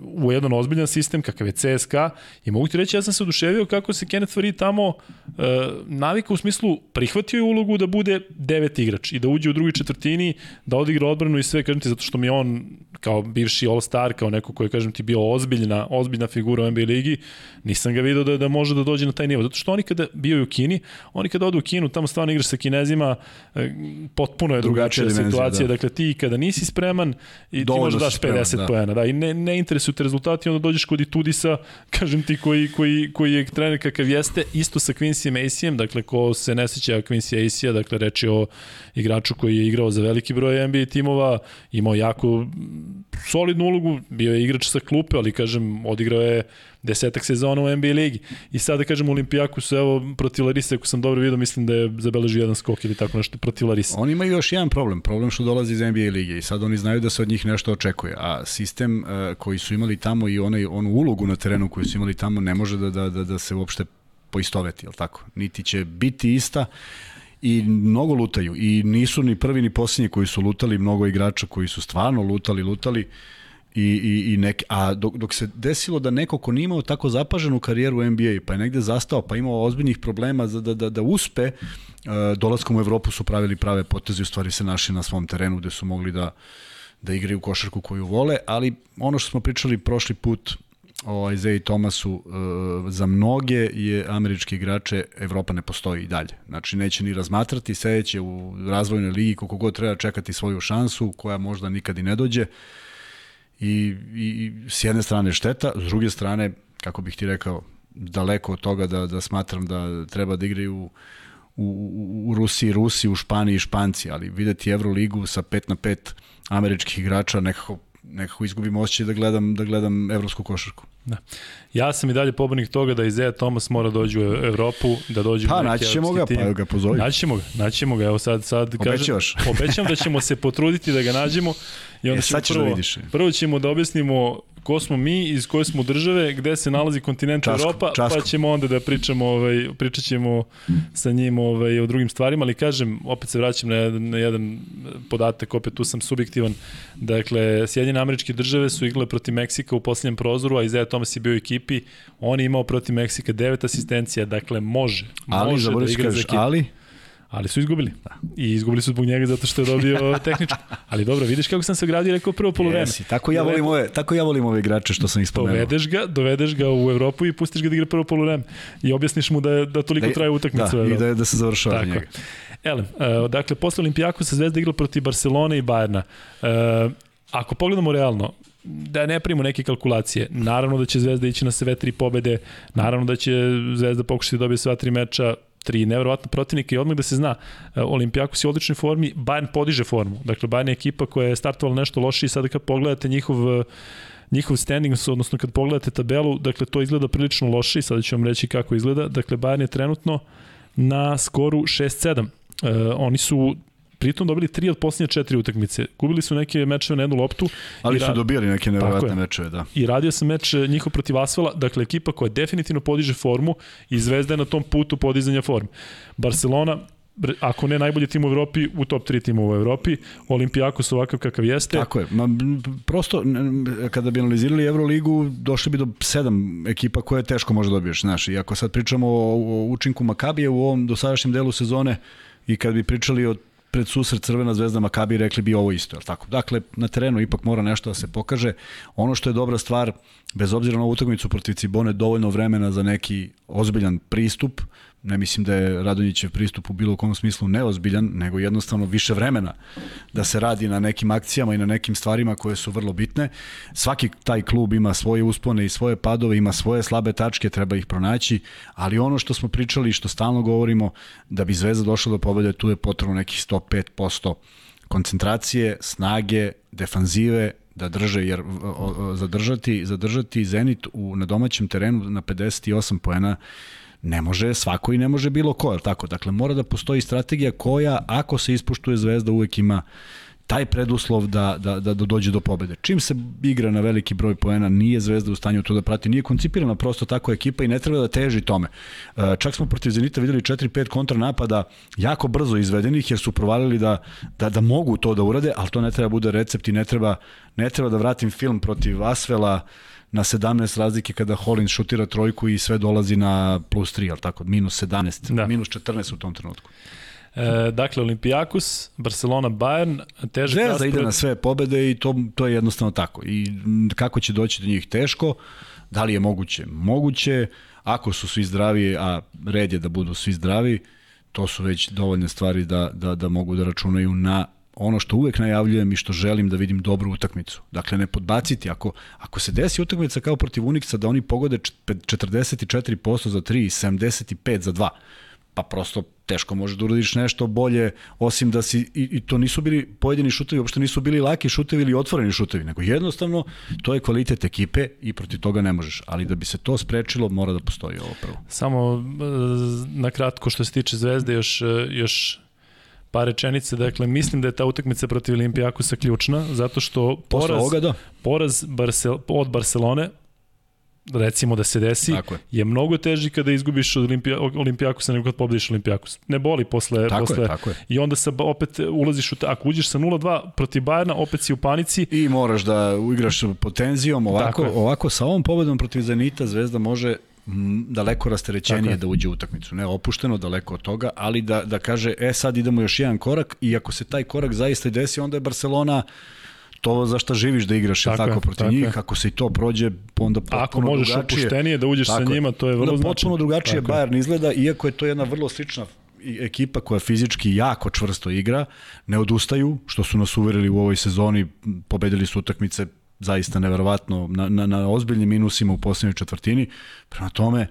u jedan ozbiljan sistem kakav je CSKA i mogu ti reći, ja sam se oduševio kako se Kenneth Farid tamo e, navika u smislu prihvatio je ulogu da bude devet igrač i da uđe u drugoj četvrtini, da odigra odbranu i sve, kažem ti, zato što mi on kao bivši All-Star, kao neko koji, kažem ti, bio ozbiljna, ozbiljna figura u NBA ligi, nisam ga video da, da može da dođe na taj nivo. Zato što oni kada bio u Kini, oni kada odu u Kinu, tamo stvarno igraš sa Kinezima, e, potpuno je drugačija situacija. Da. Dakle, ti kada nisi spreman i Dovoljno ti možeš daš 50 spreman, da. poena. Da, I ne, ne interesuju te rezultati, onda dođeš kod Itudisa, <laughs> kažem ti, koji, koji, koji je trener kakav jeste, isto sa Quincy Macyem, dakle, ko se ne seća Quincy Acea, dakle, reči o igraču koji je igrao za veliki broj NBA timova, imao jako solidnu ulogu, bio je igrač sa klupe, ali kažem, odigrao je desetak sezona u NBA ligi. I sad da kažem Olimpijaku evo protiv Larisa, ako sam dobro vidio, mislim da je zabeležio jedan skok ili tako nešto protiv Larisa. Oni imaju još jedan problem, problem što dolazi iz NBA lige i sad oni znaju da se od njih nešto očekuje, a sistem uh, koji su imali tamo i onaj, onu ulogu na terenu koju su imali tamo ne može da, da, da, da se uopšte poistoveti, jel tako? Niti će biti ista, i mnogo lutaju i nisu ni prvi ni posljednji koji su lutali, mnogo igrača koji su stvarno lutali, lutali i, i, i neke, a dok, dok se desilo da neko ko nije imao tako zapaženu karijeru u NBA, pa je negde zastao, pa imao ozbiljnih problema za da, da, da uspe, uh, dolaskom u Evropu su pravili prave poteze, u stvari se našli na svom terenu gde su mogli da, da igraju košarku koju vole, ali ono što smo pričali prošli put, o Isaiah Thomasu uh, za mnoge je američki igrače Evropa ne postoji i dalje. Znači neće ni razmatrati, sedeće u razvojnoj ligi koliko god treba čekati svoju šansu koja možda nikad i ne dođe. I, i s jedne strane šteta, s druge strane, kako bih ti rekao, daleko od toga da, da smatram da treba da igraju u, u, u Rusiji, Rusi, u Španiji, Španci, ali videti Euroligu sa 5 na 5 američkih igrača nekako nekako izgubim osjećaj da gledam, da gledam evropsku košarku. Da. Ja sam i dalje pobornik toga da Izea Thomas mora dođi u Evropu, da dođe pa, u naći ćemo ga, tim. pa ga pozovi. Naći ćemo ga, naći ćemo ga, evo sad, sad kažem, obećam da ćemo se potruditi da ga nađemo i onda e, ćemo da prvo, da vidiš. prvo ćemo da objasnimo ko smo mi, iz koje smo države, gde se nalazi kontinent časko, Europa, časko. pa ćemo onda da pričamo, ovaj, pričat ćemo sa njim ovaj, o drugim stvarima, ali kažem, opet se vraćam na, na jedan podatak, opet tu sam subjektivan, dakle, Sjedinjene američke države su igrale protiv Meksika u posljednjem prozoru, a Izaja Tomas je bio u ekipi, on je imao protiv Meksika devet asistencija, dakle, može, ali, može da igra za ekipu. Ali, ali su izgubili. Da. I izgubili su zbog njega zato što je dobio <laughs> tehničku. Ali dobro, vidiš kako sam se gradio rekao prvo poluvreme. Jesi, tako ja volim ove, tako ja volim ove igrače što sam ispomenuo. Dovedeš ga, dovedeš ga u Evropu i pustiš ga da igra prvo poluvreme i objasniš mu da je, da toliko da, traje utakmica. Da, i da, da se završava tako. njega. Elem, uh, dakle, posle Olimpijako se Zvezda igrala protiv Barcelone i Bajerna. Uh, ako pogledamo realno, da ne primimo neke kalkulacije. Naravno da će Zvezda ići na sve tri pobede, naravno da će Zvezda pokušati da dobije sva tri meča, tri nevjerovatna protivnika i odmah da se zna, e, Olimpijakos je u odličnoj formi, Bayern podiže formu. Dakle, Bayern je ekipa koja je startovala nešto loše i sada kad pogledate njihov e, njihov standings, odnosno kad pogledate tabelu, dakle to izgleda prilično loše i sada ću vam reći kako izgleda. Dakle, Bayern je trenutno na skoru 6-7. Uh, oni su pritom dobili tri od posljednje četiri utakmice. Gubili su neke mečeve na jednu loptu. Ali su dobijali neke nevjerojatne mečeve, da. I radio sam meč e, njihov protiv Asfala, dakle ekipa koja definitivno podiže formu i Zvezda je na tom putu podizanja forme. Barcelona ako ne najbolji tim u Evropi, u top 3 tima u Evropi, Olimpijakos ovakav kakav jeste. Tako je. Ma, prosto, kada bi analizirali Euroligu, došli bi do sedam ekipa koje teško može dobiješ. Znaš, i ako sad pričamo o, o učinku Makabije u ovom dosadašnjem delu sezone i kad bi pričali o pred susret Crvena zvezda Makabi rekli bi ovo isto, je tako? Dakle, na terenu ipak mora nešto da se pokaže. Ono što je dobra stvar, bez obzira na utakmicu protiv Cibone, dovoljno vremena za neki ozbiljan pristup, ne mislim da je Radonjićev pristup u bilo kom smislu neozbiljan, nego jednostavno više vremena da se radi na nekim akcijama i na nekim stvarima koje su vrlo bitne. Svaki taj klub ima svoje uspone i svoje padove, ima svoje slabe tačke, treba ih pronaći, ali ono što smo pričali i što stalno govorimo, da bi Zvezda došla do pobede, tu je potrebno nekih 105% koncentracije, snage, defanzive, da drže, jer zadržati, zadržati Zenit u, na domaćem terenu na 58 poena ne može svako i ne može bilo ko, tako? Dakle, mora da postoji strategija koja, ako se ispuštuje Zvezda, uvek ima taj preduslov da, da, da, da dođe do pobede. Čim se igra na veliki broj poena, nije Zvezda u stanju to da prati, nije koncipirana prosto tako ekipa i ne treba da teži tome. E, čak smo protiv Zenita videli 4-5 kontranapada jako brzo izvedenih jer su provalili da, da, da mogu to da urade, ali to ne treba bude recept i ne treba, ne treba da vratim film protiv Asvela, na 17 razlike kada Holland šutira trojku i sve dolazi na plus 3, al tako, minus 17, da. minus 14 u tom trenutku. E, dakle, Olimpijakos, Barcelona, Bayern, težak Zvezda raspored... ide na sve pobede i to, to je jednostavno tako. I kako će doći do njih teško, da li je moguće? Moguće, ako su svi zdravi, a red je da budu svi zdravi, to su već dovoljne stvari da, da, da mogu da računaju na ono što uvek najavljujem i što želim da vidim dobru utakmicu. Dakle, ne podbaciti. Ako, ako se desi utakmica kao protiv Uniksa da oni pogode 44% za 3 i 75 za 2, pa prosto teško može da uradiš nešto bolje, osim da si, i, i to nisu bili pojedini šutevi, uopšte nisu bili laki šutevi ili otvoreni šutevi, nego jednostavno to je kvalitet ekipe i protiv toga ne možeš. Ali da bi se to sprečilo, mora da postoji ovo prvo. Samo e, na kratko što se tiče Zvezde, još, e, još par rečenice, dakle, mislim da je ta utakmica protiv Olimpijakusa ključna, zato što poraz, ovoga, da. poraz Barcel, od Barcelone recimo da se desi, je. je mnogo teži kada izgubiš od Olimpija, Olimpijakusa nego kad pobediš Olimpijakus. Ne boli posle... Tako posle je, tako je. I onda se opet ulaziš u... Ako uđeš sa 0-2 protiv Bajerna, opet si u panici. I moraš da uigraš pod tenzijom. Ovako, ovako sa ovom pobedom protiv Zenita Zvezda može daleko rasterećenije da uđe u utakmicu. Ne opušteno, daleko od toga, ali da, da kaže, e sad idemo još jedan korak i ako se taj korak zaista desi, onda je Barcelona to za šta živiš da igraš tako, tako protiv tako njih, je. ako se i to prođe, onda potpuno Ako možeš drugačije. opuštenije da uđeš tako sa njima, to je vrlo značajno. Potpuno drugačije tako Bayern izgleda, iako je to jedna vrlo slična ekipa koja fizički jako čvrsto igra, ne odustaju, što su nas uverili u ovoj sezoni, pobedili su utakmice zaista neverovatno na, na, na ozbiljnim minusima u poslednjoj četvrtini. Prema tome, e,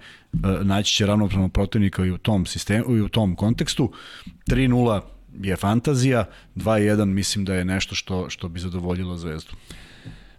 naći će ravnopravno protivnika i u tom sistemu i u tom kontekstu. 3-0 je fantazija, 2-1 mislim da je nešto što, što bi zadovoljilo Zvezdu.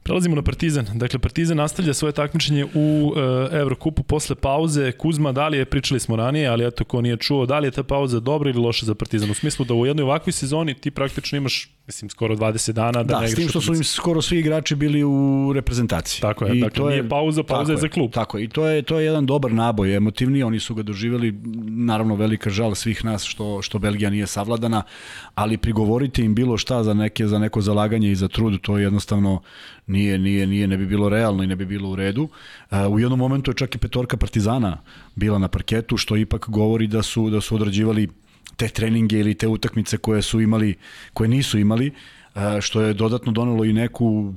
Prelazimo na Partizan. Dakle, Partizan nastavlja svoje takmičenje u e, Evrokupu posle pauze. Kuzma, da li je, pričali smo ranije, ali eto, ko nije čuo, da li je ta pauza dobra ili loša za Partizan? U smislu da u jednoj ovakvoj sezoni ti praktično imaš, mislim, skoro 20 dana da, da ne igraš. Da, s tim što su im skoro svi igrači bili u reprezentaciji. Tako je, I dakle, to nije je, pauza, pauza je, je za klub. Tako je, i to je, to je jedan dobar naboj, emotivni, oni su ga doživjeli, naravno velika žal svih nas što, što Belgija nije savladana, ali prigovoriti im bilo šta za, neke, za neko zalaganje i za trud, to je jednostavno nije, nije, nije, ne bi bilo realno i ne bi bilo u redu. u jednom momentu je čak i petorka Partizana bila na parketu, što ipak govori da su, da su odrađivali te treninge ili te utakmice koje su imali, koje nisu imali, što je dodatno donelo i neku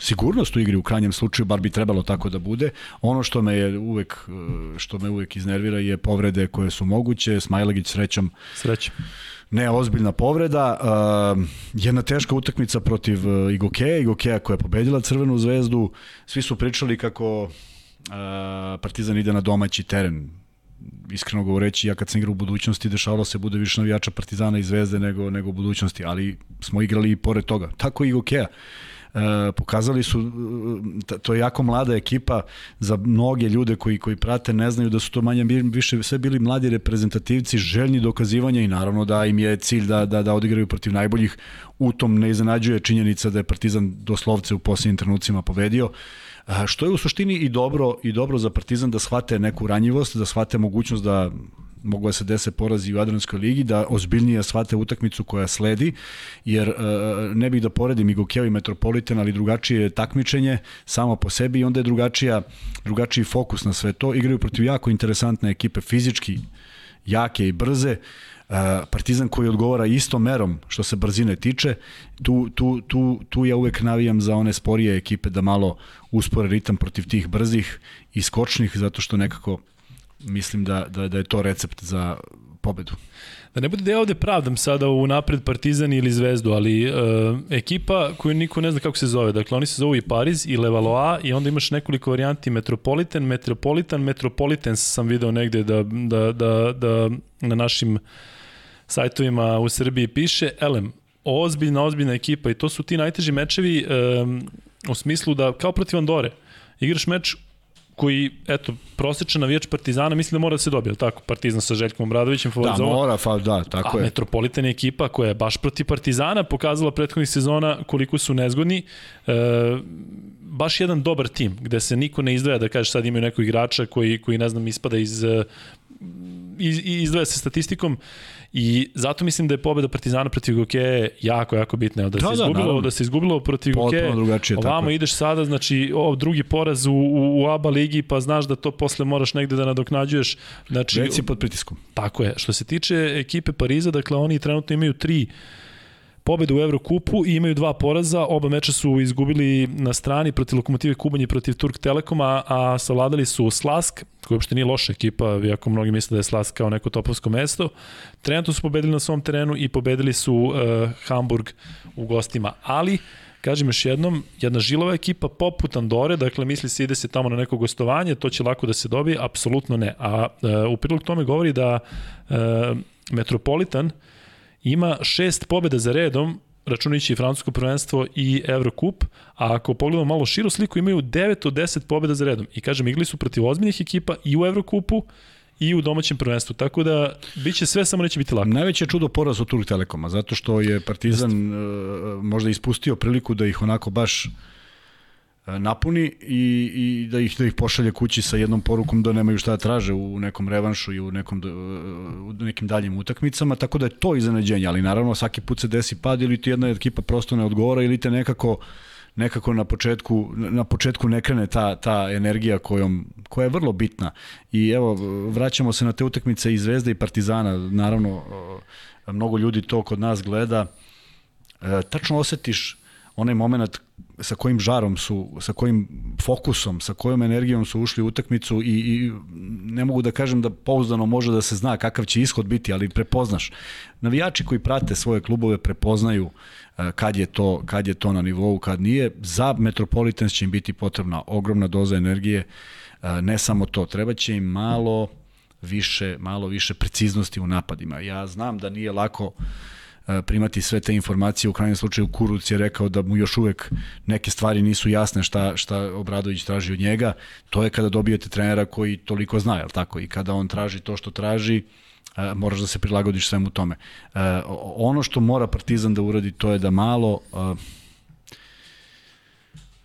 sigurnost u igri u krajnjem slučaju, bar bi trebalo tako da bude. Ono što me je uvek, što me uvek iznervira je povrede koje su moguće, Smajlagić srećom. Srećom ne ozbiljna povreda. Uh, jedna teška utakmica protiv uh, Igokeja, Igokeja koja je pobedila Crvenu zvezdu. Svi su pričali kako uh, Partizan ide na domaći teren. Iskreno govoreći, ja kad sam igrao u budućnosti, dešavalo se bude više navijača Partizana i Zvezde nego, nego u budućnosti, ali smo igrali i pored toga. Tako i Igokeja. E, pokazali su, e, to je jako mlada ekipa za mnoge ljude koji, koji prate, ne znaju da su to manje više sve bili mladi reprezentativci, željni dokazivanja i naravno da im je cilj da, da, da odigraju protiv najboljih. U tom ne iznenađuje činjenica da je Partizan doslovce u posljednjim trenucima pobedio. A, što je u suštini i dobro i dobro za Partizan da shvate neku ranjivost, da shvate mogućnost da mogu da se dese porazi u Adranskoj ligi, da ozbiljnije shvate utakmicu koja sledi, jer e, ne bih da poredim i Gokeo i Metropolitan, ali drugačije takmičenje samo po sebi i onda je drugačija, drugačiji fokus na sve to. Igraju protiv jako interesantne ekipe, fizički jake i brze, Partizan koji odgovara istom merom što se brzine tiče, tu, tu, tu, tu ja uvek navijam za one sporije ekipe da malo uspore ritam protiv tih brzih i skočnih, zato što nekako mislim da, da, da je to recept za pobedu. Da ne bude da ja ovde pravdam sada u napred Partizan ili Zvezdu, ali uh, ekipa koju niko ne zna kako se zove, dakle oni se zovu i Pariz i Levallois i onda imaš nekoliko varijanti Metropolitan, Metropolitan, Metropolitans sam video negde da, da, da, da na našim sajtovima u Srbiji piše, elem, ozbiljna, ozbiljna ekipa i to su ti najteži mečevi um, u smislu da kao protiv Andore igraš meč koji, eto, prosečan navijač Partizana mislim da mora da se dobije, tako? Partizan sa Željkom Obradovićem favorizova. Da, mora, fa, da, tako a je. A Metropolitan je ekipa koja je baš protiv Partizana pokazala prethodnih sezona koliko su nezgodni. E, baš jedan dobar tim, gde se niko ne izdvaja da kaže sad imaju nekog igrača koji, koji ne znam, ispada iz, iz izdvaja se statistikom I zato mislim da je pobeda Partizana protiv Gokeje jako, jako bitna. Da, da se da, izgubilo, da se izgubilo protiv Gokeje, ovamo ideš sada, znači o, drugi poraz u, u, u ABA ligi, pa znaš da to posle moraš negde da nadoknađuješ. Znači, Već si pod pritiskom. Tako je. Što se tiče ekipe Pariza, dakle oni trenutno imaju tri pobedu u Evrokupu i imaju dva poraza. Oba meča su izgubili na strani protiv Lokomotive Kubanje i protiv Turk Telekoma, a savladali su Slask, koja uopšte nije loša ekipa, iako mnogi misle da je Slask kao neko topovsko mesto. Trenutno su pobedili na svom terenu i pobedili su uh, Hamburg u gostima. Ali, kažem još jednom, jedna žilova ekipa poput Andore, dakle misli se ide se tamo na neko gostovanje, to će lako da se dobije, apsolutno ne. A uh, u prilog tome govori da uh, Metropolitan uh, ima šest pobjeda za redom, računajući i francusko prvenstvo i Eurocup, a ako pogledamo malo širu sliku, imaju 9 od 10 pobjeda za redom. I kažem, igli su protiv ozbiljnih ekipa i u Eurocupu, i u domaćem prvenstvu. Tako da biće sve, samo neće biti lako. Najveće čudo poraz od Turk Telekoma, zato što je Partizan uh, možda ispustio priliku da ih onako baš E, napuni i, i da ih da ih pošalje kući sa jednom porukom da nemaju šta da traže u nekom revanšu i u nekom u nekim daljim utakmicama tako da je to iznenađenje ali naravno svaki put se desi pad ili ti jedna ekipa prosto ne odgovara ili te nekako nekako na početku na početku ne krene ta ta energija kojom koja je vrlo bitna. I evo vraćamo se na te utakmice i Zvezda i Partizana. Naravno mnogo ljudi to kod nas gleda. E, tačno osetiš onaj moment sa kojim žarom su, sa kojim fokusom, sa kojom energijom su ušli u utakmicu i, i ne mogu da kažem da pouzdano može da se zna kakav će ishod biti, ali prepoznaš. Navijači koji prate svoje klubove prepoznaju e, kad je to, kad je to na nivou, kad nije. Za Metropolitans će im biti potrebna ogromna doza energije, e, ne samo to, treba će im malo više, malo više preciznosti u napadima. Ja znam da nije lako uh, primati sve te informacije. U krajnjem slučaju Kuruc je rekao da mu još uvek neke stvari nisu jasne šta, šta Obradović traži od njega. To je kada dobijete trenera koji toliko zna, je tako? I kada on traži to što traži, e, moraš da se prilagodiš svemu tome. E, ono što mora Partizan da uradi to je da malo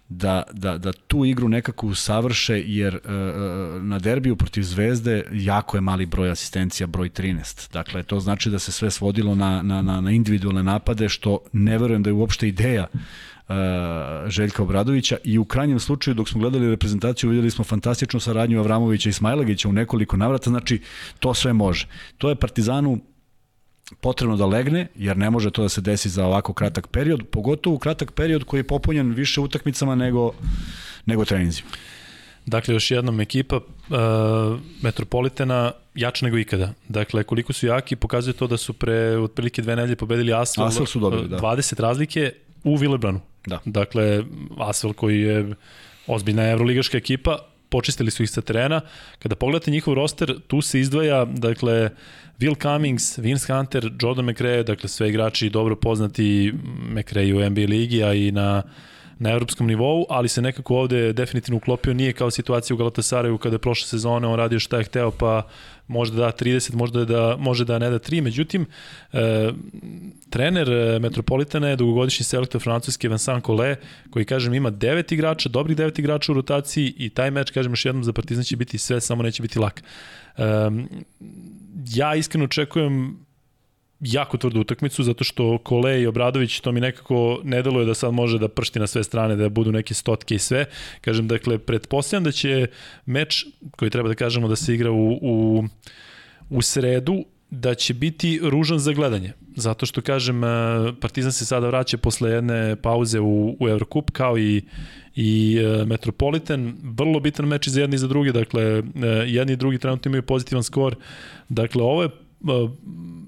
da, da, da tu igru nekako usavrše, jer uh, na derbiju protiv Zvezde jako je mali broj asistencija, broj 13. Dakle, to znači da se sve svodilo na, na, na, na individualne napade, što ne verujem da je uopšte ideja uh, Željka Obradovića i u krajnjem slučaju dok smo gledali reprezentaciju videli smo fantastičnu saradnju Avramovića i Smajlagića u nekoliko navrata, znači to sve može. To je Partizanu potrebno da legne, jer ne može to da se desi za ovako kratak period, pogotovo kratak period koji je popunjen više utakmicama nego, nego treninzima. Dakle, još jednom ekipa uh, Metropolitana jača nego ikada. Dakle, koliko su jaki, pokazuje to da su pre otprilike dve nedelje pobedili Asvel, Asvel su dobili, da. 20 razlike u Villebranu. Da. Dakle, Asvel koji je ozbiljna evroligaška ekipa, počistili su ih sa terena. Kada pogledate njihov roster, tu se izdvaja, dakle, Will Cummings, Vince Hunter, Jordan McRae, dakle sve igrači dobro poznati McRae u NBA ligi, a i na na evropskom nivou, ali se nekako ovde definitivno uklopio, nije kao situacija u Galatasaraju kada je prošle sezone on radio šta je hteo, pa možda da 30, možda da, može da ne da 3, međutim, e, trener e, Metropolitana je dugogodišnji selektor francuski Vincent Collet, koji, kažem, ima devet igrača, dobrih devet igrača u rotaciji i taj meč, kažem još jednom, za Partizan će biti sve, samo neće biti lak. E, ja iskreno očekujem jako tvrdu utakmicu, zato što Kole i Obradović, to mi nekako ne deluje da sad može da pršti na sve strane, da budu neke stotke i sve. Kažem, dakle, pretpostavljam da će meč, koji treba da kažemo da se igra u, u, u sredu, da će biti ružan za gledanje. Zato što, kažem, e, Partizan se sada vraća posle jedne pauze u, u Eurocup, kao i, i e, Metropolitan. Vrlo bitan meč i za jedni i za drugi, dakle, e, jedni i drugi trenutno imaju pozitivan skor. Dakle, ovo je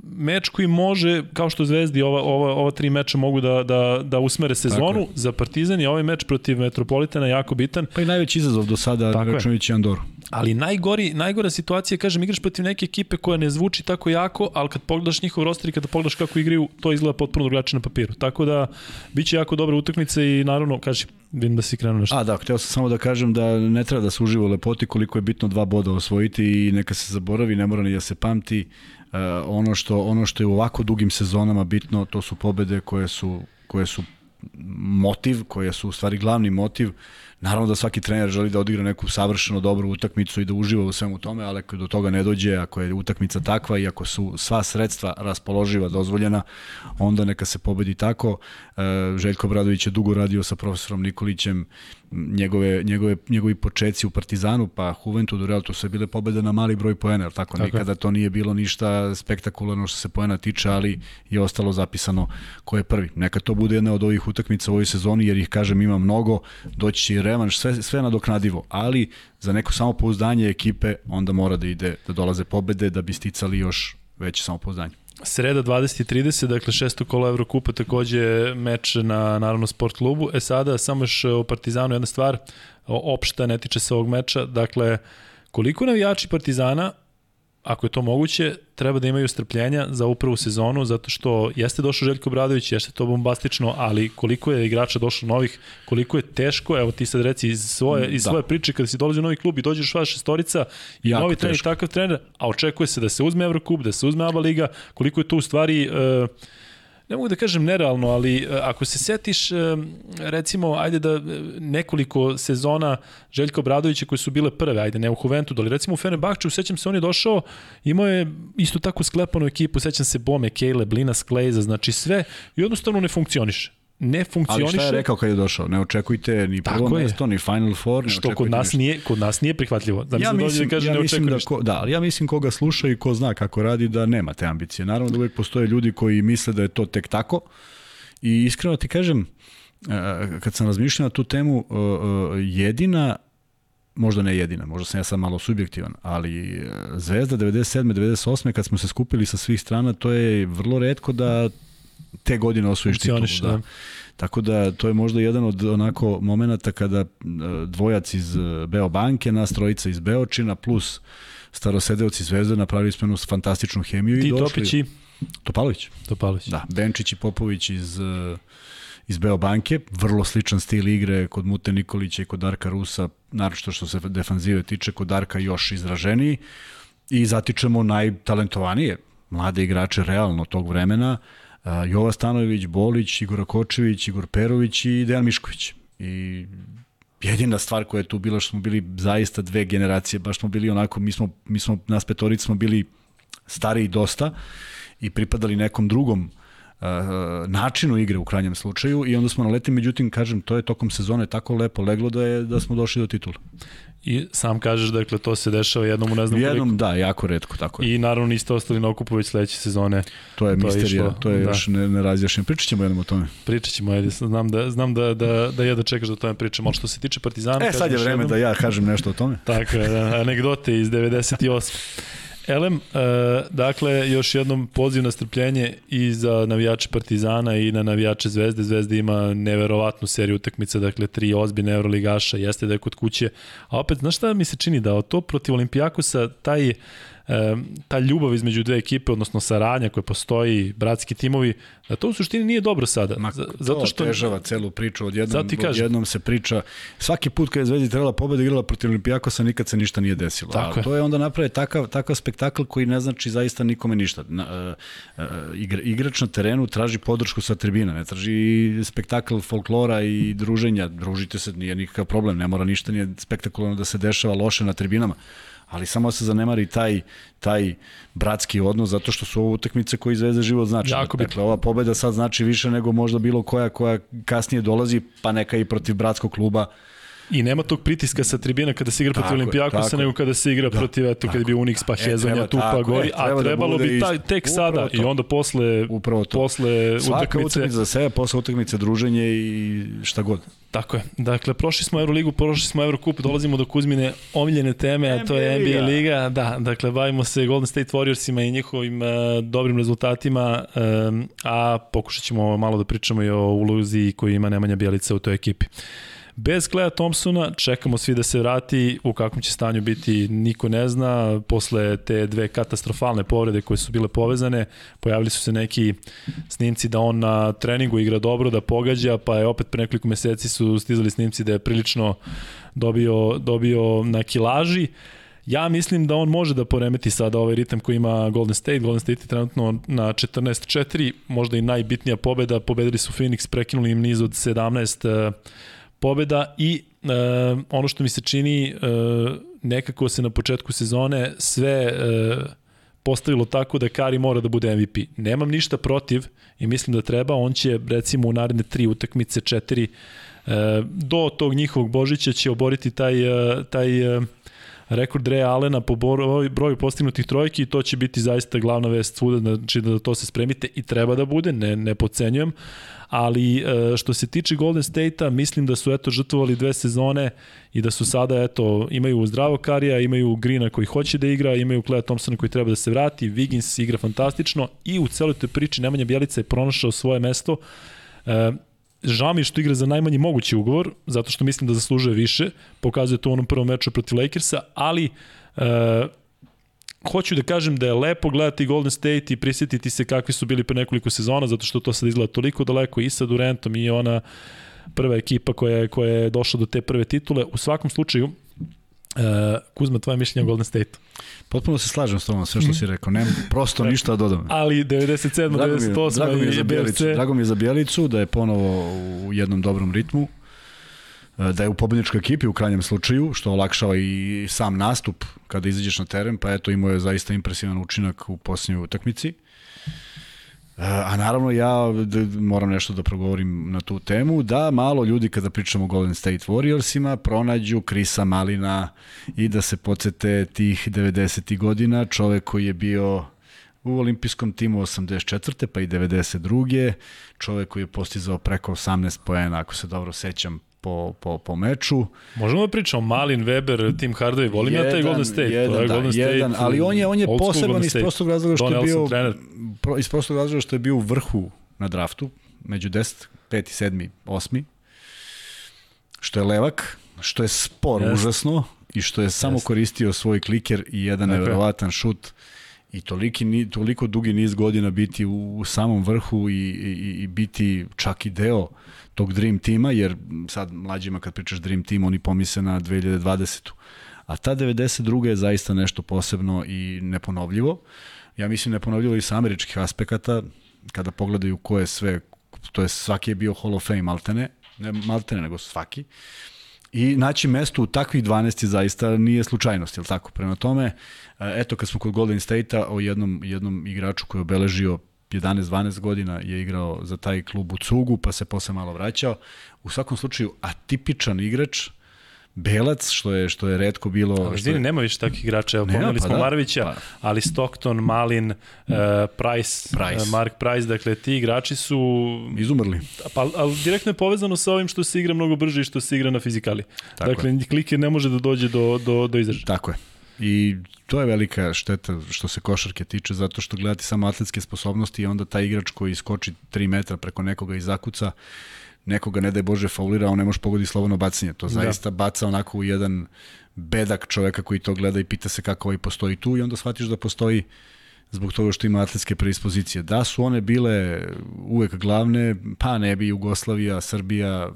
meč koji može, kao što Zvezdi, ova, ova, ova tri meča mogu da, da, da usmere sezonu. Za Partizan je ovaj meč protiv Metropolitana jako bitan. Pa i najveći izazov do sada, računajući Andoru. Ali najgori, najgora situacija, kažem, igraš protiv neke ekipe koja ne zvuči tako jako, ali kad pogledaš njihov roster i kada pogledaš kako igraju, to izgleda potpuno drugačije na papiru. Tako da, bit će jako dobra utakmica i naravno, kaži, vidim da si krenuo nešto. A da, hteo sam samo da kažem da ne treba da se uživa lepoti koliko je bitno dva boda osvojiti i neka se zaboravi, ne mora ni da se pamti. Uh, ono što ono što je u ovako dugim sezonama bitno, to su pobede koje su koje su motiv, koje su u stvari glavni motiv Naravno da svaki trener želi da odigra neku savršeno dobru utakmicu i da uživa u svemu tome, ali ako do toga ne dođe, ako je utakmica takva i ako su sva sredstva raspoloživa, dozvoljena, onda neka se pobedi tako. E, Željko Bradović je dugo radio sa profesorom Nikolićem, njegove, njegove, njegovi počeci u Partizanu, pa Juventudu, Real, to su bile pobede na mali broj poena, tako, tako nikada to nije bilo ništa spektakularno što se poena tiče, ali je ostalo zapisano ko je prvi. Neka to bude jedna od ovih utakmica u ovoj sezoni, jer ih, kažem, ima mnogo, doći će revanš, sve, sve nadoknadivo, ali za neko samopouzdanje ekipe onda mora da ide, da dolaze pobede da bi sticali još veće samopouzdanje. Sreda 20.30, dakle šesto kolo Evrokupa, takođe meč na naravno sport klubu. E sada, samo još o Partizanu jedna stvar, opšta, ne tiče se ovog meča, dakle, koliko navijači Partizana ako je to moguće, treba da imaju strpljenja za upravu sezonu, zato što jeste došao Željko Bradović, jeste to bombastično, ali koliko je igrača došlo novih, koliko je teško, evo ti sad reci iz svoje, iz da. svoje priče, kada si dolazi u novi klub i dođeš vaša šestorica i jako novi trener, takav trener, a očekuje se da se uzme Evrokup, da se uzme Aba Liga, koliko je to u stvari... Uh, ne mogu da kažem nerealno, ali e, ako se setiš, e, recimo, ajde da e, nekoliko sezona Željko Bradovića koje su bile prve, ajde ne u Juventudu, ali recimo u Fenerbahču, sećam se, on je došao, imao je isto tako sklepanu ekipu, sećam se Bome, Kejle, Blina, Sklejza, znači sve, i jednostavno ne funkcioniše ne funkcioniše. Ali šta je rekao kad je došao? Ne očekujte ni prvo Tako mesto, ni Final Four. Ne Što kod nas, ništa. nije, kod nas nije prihvatljivo. Da ja mislim, da kaže, ja ne mislim da, ko, da, ali ja mislim koga sluša i ko zna kako radi da nema te ambicije. Naravno da uvek postoje ljudi koji misle da je to tek tako i iskreno ti kažem, e, kad sam razmišljao na tu temu, e, e, jedina možda ne jedina, možda sam ja sad malo subjektivan, ali Zvezda 97. 98. kad smo se skupili sa svih strana, to je vrlo redko da te godine osvojiš titulu. Da. da. Tako da to je možda jedan od onako momenata kada e, dvojac iz e, Beobanke, nas trojica iz Beočina plus starosedeoci Zvezde napravili smo jednu fantastičnu hemiju Ti i došli. Topić i Topalović. Topalović. Da, Benčić i Popović iz e, iz Beobanke, vrlo sličan stil igre kod Mute Nikolića i kod Darka Rusa, naročito što se defanzive tiče, kod Darka još izraženiji i zatičemo najtalentovanije mlade igrače realno tog vremena, Jova Stanojević, Bolić, Igor Kočević, Igor Perović i Dejan Mišković. I jedina stvar koja je tu bila što smo bili zaista dve generacije, baš smo bili onako, mi smo, mi smo nas petorici smo bili stariji dosta i pripadali nekom drugom načinu igre u krajnjem slučaju i onda smo naletili, međutim, kažem, to je tokom sezone tako lepo leglo da je da smo došli do titula. I sam kažeš, dakle, to se dešava jednom u ne znam Jednom, koliko. da, jako redko, tako je. I naravno niste ostali na okupu već sledeće sezone. To je to misterija, je išlo, to je da. još ne, ne razjašnjeno. Pričat ćemo jednom o tome. Pričat ćemo, ajde, znam da, znam da, da, da da čekaš da o tome pričam, ali što se tiče Partizana... E, sad je vreme jednom, da ja kažem nešto o tome. Tako je, da, anegdote iz 98. Elem, uh, dakle, još jednom poziv na strpljenje i za navijače Partizana i na navijače Zvezde. Zvezda ima neverovatnu seriju utakmica, dakle, tri ozbiljne Euroligaša, jeste da je kod kuće. A opet, znaš šta mi se čini da to protiv Olimpijakosa, taj ta ljubav između dve ekipe, odnosno saradnja koja postoji, bratski timovi, da to u suštini nije dobro sada. Ma, zato što težava celu priču, odjednom, odjednom se priča, svaki put kad je Zvezdi trebala pobeda igrala protiv Olimpijakosa, nikad se ništa nije desilo. Tako A, to je onda naprave takav, takav spektakl koji ne znači zaista nikome ništa. Na, uh, igra, igrač na terenu traži podršku sa tribina, ne traži spektakl folklora i druženja, družite se, nije nikakav problem, ne mora ništa nije spektakularno da se dešava loše na tribinama ali samo se zanemari taj, taj bratski odnos, zato što su ovo utakmice koji Zvezda život znači. Jako dakle, ova pobeda sad znači više nego možda bilo koja koja kasnije dolazi, pa neka i protiv bratskog kluba I nema tog pritiska sa tribina kada se igra protiv Olimpijakosa, nego kada se igra da, protiv, eto, kada je bio Unix pa Hezonja, e, tu pa gori, a da trebalo da bi taj, tek sada i onda posle, upravo to. posle Svaka utakmice... utakmica za sebe, posle utakmice druženje i šta god. Tako je. Dakle, prošli smo Euroligu, prošli smo Eurocup, dolazimo do Kuzmine omiljene teme, a to je NBA Liga. Da, dakle, bavimo se Golden State Warriorsima i njihovim uh, dobrim rezultatima, um, a pokušat ćemo malo da pričamo i o ulozi koju ima Nemanja Bjelica u toj ekipi. Bez Kleja Thompsona čekamo svi da se vrati, u kakvom će stanju biti niko ne zna, posle te dve katastrofalne povrede koje su bile povezane, pojavili su se neki snimci da on na treningu igra dobro, da pogađa, pa je opet pre nekoliko meseci su stizali snimci da je prilično dobio, dobio na kilaži. Ja mislim da on može da poremeti sada ovaj ritam koji ima Golden State. Golden State je trenutno na 14-4, možda i najbitnija pobeda. Pobedili su Phoenix, prekinuli im niz od 17 pobeda i e, ono što mi se čini e, nekako se na početku sezone sve e, postavilo tako da Kari mora da bude MVP. Nemam ništa protiv i mislim da treba, on će recimo u naredne tri utakmice, četiri, e, do tog njihovog Božića će oboriti taj, e, taj e, rekord Rea Alena po broju postignutih trojki i to će biti zaista glavna vest svuda, znači da to se spremite i treba da bude, ne, ne pocenjujem, ali e, što se tiče Golden State-a, mislim da su eto žrtvovali dve sezone i da su sada eto imaju zdravo Karija, imaju Grina koji hoće da igra, imaju Kleja Thompsona koji treba da se vrati, Wiggins igra fantastično i u celoj toj priči Nemanja Bjelica je pronašao svoje mesto. Žao mi što igra za najmanji mogući ugovor, zato što mislim da zaslužuje više, pokazuje to u onom prvom meču protiv Lakersa, ali e, hoću da kažem da je lepo gledati Golden State i prisjetiti se kakvi su bili pre nekoliko sezona, zato što to sad izgleda toliko daleko i sa Durantom i ona prva ekipa koja je, koja je došla do te prve titule. U svakom slučaju, Uh, Kuzma, tvoje mišljenje o Golden State? Potpuno se slažem s tobom, sve što si rekao. Nemam prosto ništa da dodam. Ali 97, drago 98 drago mi je za Bjelicu, Drago mi je za Bjelicu da je ponovo u jednom dobrom ritmu da je u pobedničkoj ekipi u krajnjem slučaju, što olakšava i sam nastup kada izađeš na teren, pa eto imao je zaista impresivan učinak u posljednjoj utakmici. A naravno ja moram nešto da progovorim na tu temu, da malo ljudi kada pričamo o Golden State Warriorsima pronađu Krisa Malina i da se podsete tih 90. godina, čovek koji je bio u olimpijskom timu 84. pa i 92. Čovek koji je postizao preko 18 poena, ako se dobro sećam, po, po, po meču. Možemo da pričamo Malin, Weber, Tim Hardaway, volim jedan, ja taj Golden State. Jedan, to je da, Golden State, jedan, ali on je, on je poseban iz prostog razloga što je bio pro, iz prostog razloga što je bio u vrhu na draftu, među 10, 5, 7, 8. Što je levak, što je spor yes. užasno i što je samo yes. koristio svoj kliker i jedan dakle. neverovatan šut i toliki, toliko dugi niz godina biti u, u samom vrhu i, i, i biti čak i deo tog Dream tima, jer sad mlađima kad pričaš Dream Team, oni pomise na 2020. A ta 92. je zaista nešto posebno i neponovljivo. Ja mislim neponovljivo i sa američkih aspekata, kada pogledaju ko je sve, to je svaki je bio Hall of Fame maltene, ne maltene, nego svaki. I naći mesto u takvih 12 zaista nije slučajnost, je li tako? Prema tome, eto kad smo kod Golden State-a o jednom, jednom igraču koji je obeležio 11-12 godina je igrao za taj klub u Cugu, pa se posle malo vraćao. U svakom slučaju, atipičan igrač, Belac, što je što je redko bilo... Ali je... nema više takvih igrača, evo, pomenuli pa smo da, Marovića, pa. ali Stockton, Malin, uh, Price, Price. Uh, Mark Price, dakle, ti igrači su... Izumrli. Pa, ali direktno je povezano sa ovim što se igra mnogo brže i što se igra na fizikali. Tako dakle, je. kliker ne može da dođe do, do, do izražaja. Tako je. I to je velika šteta što se košarke tiče, zato što gledati samo atletske sposobnosti i onda taj igrač koji skoči 3 metra preko nekoga i zakuca, nekoga ne da je Bože faulira, on ne može pogodi slobodno bacanje. To da. zaista da. baca onako u jedan bedak čoveka koji to gleda i pita se kako ovaj postoji tu i onda shvatiš da postoji zbog toga što ima atletske predispozicije. Da su one bile uvek glavne, pa ne bi Jugoslavija, Srbija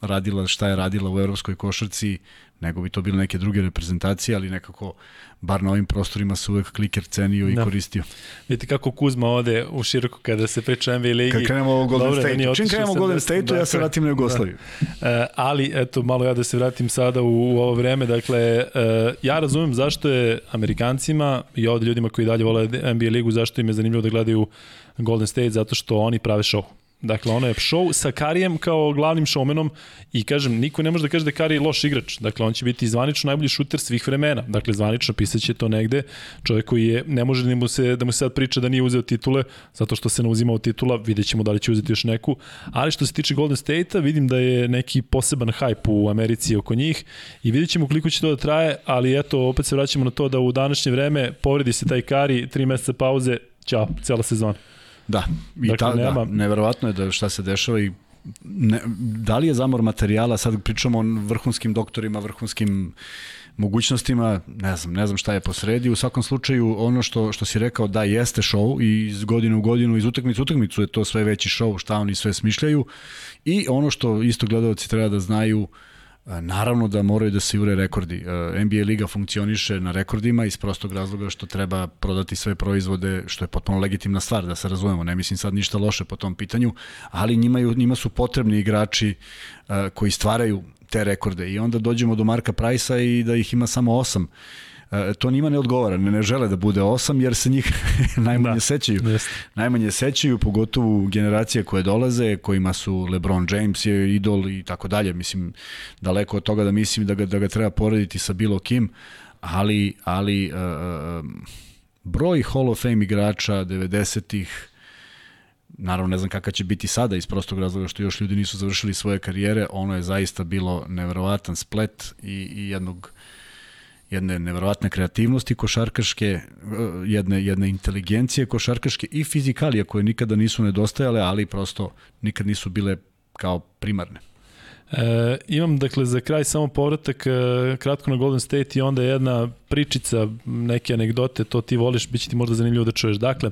radila šta je radila u evropskoj košarci, nego bi to bile neke druge reprezentacije, ali nekako bar na ovim prostorima se uvek kliker cenio i da. koristio. Vidite kako Kuzma ode u široko kada se priča NBA ligi. Kad krenemo u Golden State. Čim krenemo u Golden State, ja se vratim na Jugoslaviju. Da. E, ali, eto, malo ja da se vratim sada u, u ovo vreme. Dakle, e, ja razumem zašto je Amerikancima i ovde ljudima koji dalje vole NBA ligu, zašto im je zanimljivo da gledaju Golden State, zato što oni prave show Dakle, ono je show sa Karijem kao glavnim showmenom i kažem, niko ne može da kaže da Kari je loš igrač. Dakle, on će biti zvanično najbolji šuter svih vremena. Dakle, zvanično pisaće to negde. Čovjek koji je, ne može da mu se, da mu se sad priča da nije uzeo titule, zato što se ne uzimao titula, vidjet ćemo da li će uzeti još neku. Ali što se tiče Golden State-a, vidim da je neki poseban hype u Americi oko njih i vidjet ćemo koliko će to da traje, ali eto, opet se vraćamo na to da u današnje vreme povredi se taj Kari, tri meseca pauze, ćao, cela sezona. Da, i dakle, ta, da, nema... da, neverovatno je da šta se dešava i ne, da li je zamor materijala, sad pričamo o vrhunskim doktorima, vrhunskim mogućnostima, ne znam, ne znam šta je posredi. U svakom slučaju, ono što, što si rekao da jeste show i iz godine u godinu, iz utakmicu u utakmicu je to sve veći show, šta oni sve smišljaju. I ono što isto gledalci treba da znaju, uh, Naravno da moraju da se jure rekordi. NBA liga funkcioniše na rekordima iz prostog razloga što treba prodati sve proizvode, što je potpuno legitimna stvar, da se razumemo. Ne mislim sad ništa loše po tom pitanju, ali njima, njima su potrebni igrači koji stvaraju te rekorde. I onda dođemo do Marka Prajsa i da ih ima samo osam E, to njima ne odgovara, ne, ne žele da bude osam jer se njih <laughs> najmanje da, sećaju. Jest. Najmanje sećaju, pogotovo generacije koje dolaze, kojima su LeBron James je idol i tako dalje. Mislim, daleko od toga da mislim da ga, da ga treba porediti sa bilo kim, ali, ali uh, broj Hall of Fame igrača 90-ih, naravno ne znam kakav će biti sada iz prostog razloga što još ljudi nisu završili svoje karijere, ono je zaista bilo neverovatan splet i, i jednog jedne neverovatne kreativnosti košarkaške, e, jedne, jedne inteligencije košarkaške i fizikalije koje nikada nisu nedostajale, ali prosto nikad nisu bile kao primarne. E, imam dakle za kraj samo povratak e, kratko na Golden State i onda jedna pričica, neke anegdote, to ti voliš, bit će ti možda zanimljivo da čuješ. Dakle,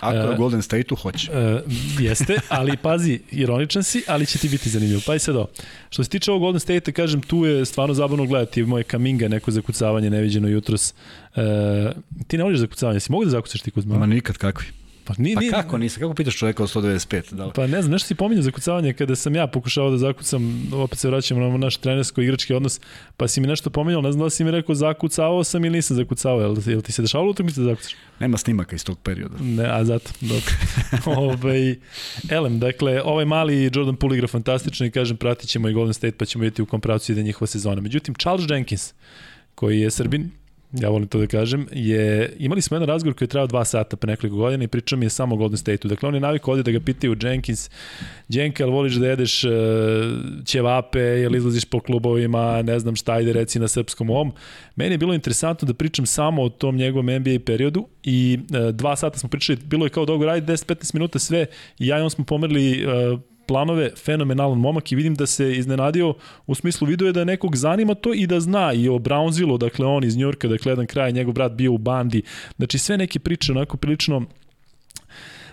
Ako je e, Golden State-u, hoće. E, jeste, ali pazi, ironičan si, ali će ti biti zanimljivo. Pa i sad ovo. Što se tiče ovog Golden State-a, kažem, tu je stvarno zabavno gledati moje kaminga, neko zakucavanje neviđeno jutros. E, ti ne voliš zakucavanje, si mogu da zakucaš ti Kuzma? Ma nikad kakvi. Pa, ni, pa kako nisam? Kako pitaš čoveka od 195? Da li? Pa ne znam, nešto si pominjao za kucavanje kada sam ja pokušao da zakucam, opet se vraćamo na naš trenersko-igrački odnos, pa si mi nešto pominjao, ne znam da si mi rekao zakucavao sam ili nisam zakucavao, jel, jel ti se dešavalo utakmice da zakucaš? Nema snimaka iz tog perioda. Ne, a zato, dobro. Ove, <laughs> ovaj, elem, dakle, ovaj mali Jordan Poole igra fantastično i kažem, pratit ćemo i Golden State pa ćemo vidjeti u kom pravcu ide njihova sezona. Međutim, Charles Jenkins, koji je Srbin, ja volim to da kažem, je, imali smo jedan razgovor koji je trajao dva sata pre nekoliko godina i pričao mi je samo o Golden State-u. Dakle, on je navikao ovde da ga pitaju Jenkins, Jenka, ali voliš da jedeš uh, ćevape, jel izlaziš po klubovima, ne znam šta ide reci na srpskom ovom. Meni je bilo interesantno da pričam samo o tom njegovom NBA periodu i uh, dva sata smo pričali, bilo je kao dogo radi 10-15 minuta sve i ja i on smo pomerili uh, planove, fenomenalan momak i vidim da se iznenadio u smislu video je da nekog zanima to i da zna i o Brownsville, dakle on iz Njorka, dakle jedan kraj, njegov brat bio u bandi, znači sve neke priče onako prilično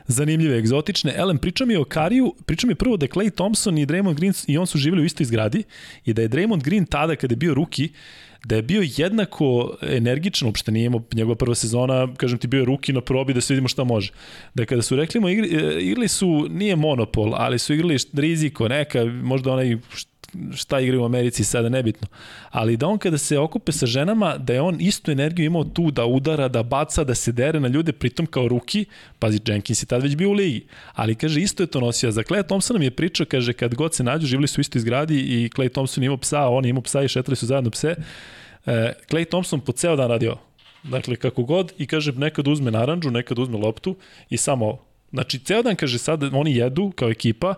zanimljive, egzotične. Elem, priča mi o Kariju, priča mi prvo da Clay Thompson i Draymond Green i on su živjeli u istoj zgradi i da je Draymond Green tada kada je bio ruki, da je bio jednako energičan, uopšte nije imao njegova prva sezona, kažem ti bio je ruki na probi da se vidimo šta može. Da kada su rekli mu, igri, e, igrali su, nije monopol, ali su igrali riziko, neka, možda onaj šta igraju u Americi sada nebitno. Ali da on kada se okupe sa ženama, da je on istu energiju imao tu da udara, da baca, da se dere na ljude, pritom kao ruki, pazi, Jenkins je tad već bio u ligi, ali kaže isto je to nosio. Za Clay Thompson nam je pričao, kaže kad god se nađu, živili su isto izgradi i Clay Thompson imao psa, on imao psa i šetali su zajedno pse. E, Clay Thompson po ceo dan radio Dakle, kako god, i kaže, nekad uzme naranđu, nekad uzme loptu i samo Znači, ceo dan, kaže, sad oni jedu kao ekipa,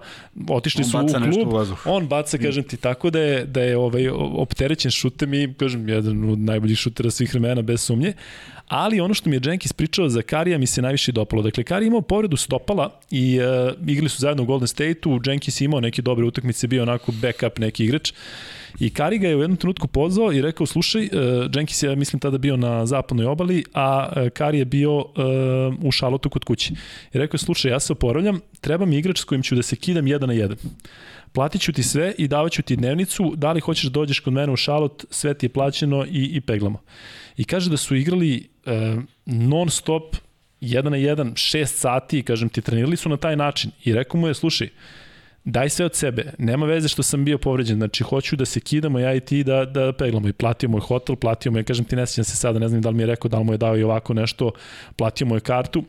otišli on su u klub, u on baca, kažem ti, tako da je, da je ovaj, opterećen šutem i, kažem, jedan od najboljih šutera svih vremena, bez sumnje. Ali ono što mi je Jenkins pričao za Karija mi se najviše dopalo. Dakle, Kari imao povredu stopala i uh, igrali su zajedno u Golden State-u, Jenkins imao neke dobre utakmice, bio onako backup neki igrač. I Kari ga je u jednom trenutku pozvao i rekao, slušaj, uh, Jenkins je, mislim, tada bio na zapadnoj obali, a uh, Kari je bio uh, u šalotu kod kuće. I rekao, slušaj, ja se oporavljam, treba mi igrač s kojim ću da se kidam jedan na jedan. Platit ću ti sve i davaću ti dnevnicu, da li hoćeš da dođeš kod mene u šalot, sve ti je plaćeno i, i peglamo. I kaže da su igrali uh, non stop, jedan na jedan, šest sati, kažem ti, trenirali su na taj način. I rekao mu je, slušaj, daj sve od sebe, nema veze što sam bio povređen, znači hoću da se kidamo ja i ti da, da peglamo i platio moj hotel, platio mu je, kažem ti ne sjećam se sada, ne znam da li mi je rekao da li mu je dao i ovako nešto, platio mu je kartu.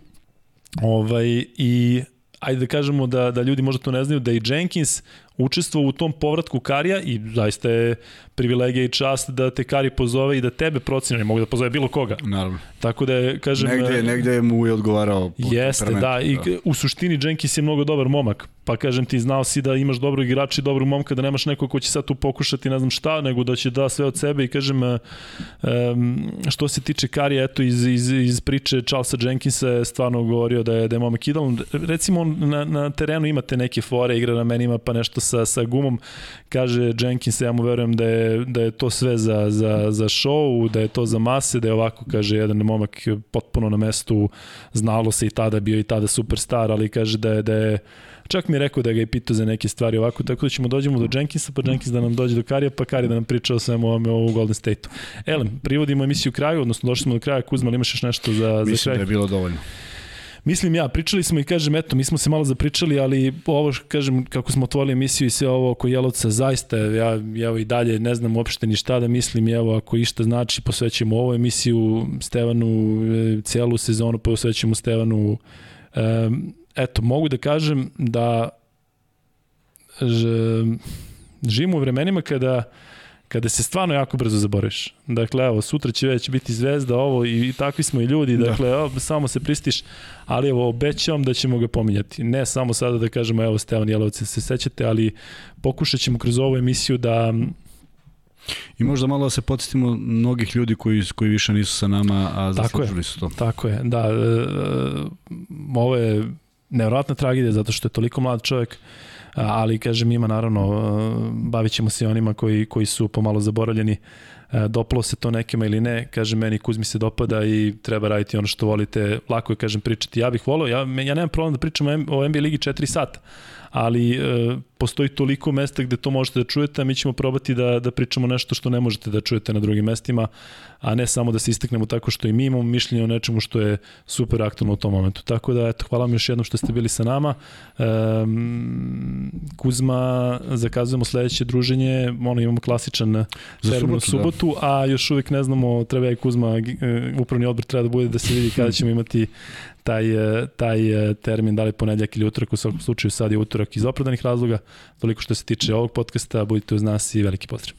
Ovaj, i ajde da kažemo da, da ljudi možda to ne znaju, da i Jenkins učestvovao u tom povratku Karija i zaista je privilegija i čast da te Kari pozove i da tebe procene, ne mogu da pozove bilo koga. Naravno. Tako da je, kažem... Negde, negde mu je odgovarao. Jeste, da, i da. u suštini Jenkins je mnogo dobar momak, pa kažem ti, znao si da imaš dobro igrača i dobrog momka, da nemaš neko ko će sad tu pokušati ne znam šta, nego da će da sve od sebe i kažem, um, što se tiče Karija, eto iz, iz, iz priče Charlesa Jenkinsa je stvarno govorio da je, da je momak idealan. Recimo, na, na terenu imate neke fore, igra na meni ima pa nešto sa, sa gumom, kaže Jenkins, ja mu verujem da je, da je to sve za, za, za show, da je to za mase, da je ovako, kaže jedan momak potpuno na mestu, znalo se i tada, bio i tada superstar, ali kaže da je, da je Čak mi je rekao da ga je pitao za neke stvari ovako, tako da ćemo dođemo do Jenkinsa, pa Jenkins da nam dođe do Karija, pa Kari da nam priča o svemu ovome o Golden State-u. Elem, privodimo emisiju kraju, odnosno došli smo do kraja. Kuzma, imaš još nešto za, Mislim za kraj? Mislim da je bilo dovoljno. Mislim ja, pričali smo i kažem, eto, mi smo se malo zapričali, ali ovo, kažem, kako smo otvorili emisiju i sve ovo oko Jelovca, zaista, ja, evo i dalje ne znam uopšte ni šta da mislim, evo, ako išta znači, posvećemo ovu emisiju Stevanu, e, celu sezonu posvećemo Stevanu. E, eto, mogu da kažem da živimo u vremenima kada kada se stvarno jako brzo zaboraviš. Dakle, evo, sutra će već biti zvezda, ovo i, i takvi smo i ljudi, da. dakle, da. evo, samo se pristiš, ali evo, obećavam da ćemo ga pominjati. Ne samo sada da kažemo, evo, Stevan Jelovac, se sećate, ali pokušat ćemo kroz ovu emisiju da I možda malo da se podsjetimo mnogih ljudi koji, koji više nisu sa nama, a zaslužili su to. Tako je, da. E, ovo je nevratna tragedija zato što je toliko mlad čovjek, ali kažem ima naravno, bavit ćemo se onima koji, koji su pomalo zaboravljeni, dopalo se to nekima ili ne, kažem meni Kuzmi se dopada i treba raditi ono što volite, lako je kažem pričati, ja bih volio, ja, ja nemam problem da pričam o NBA ligi 4 sata, ali e, postoji toliko mesta gde to možete da čujete, a mi ćemo probati da, da pričamo nešto što ne možete da čujete na drugim mestima, a ne samo da se isteknemo tako što i mi imamo mišljenje o nečemu što je super aktualno u tom momentu. Tako da, eto, hvala vam još jednom što ste bili sa nama. E, Kuzma, zakazujemo sledeće druženje, ono imamo klasičan termin u subotu, da. a još uvijek ne znamo, treba i Kuzma, e, upravni odbor treba da bude da se vidi kada ćemo imati taj, e, taj e, termin, da li ponedljak ili utorak, u svakom slučaju sad je utorak iz opravdanih razloga. Toliko što se tiče ovog podcasta, budite uz nas i veliki pozdrav.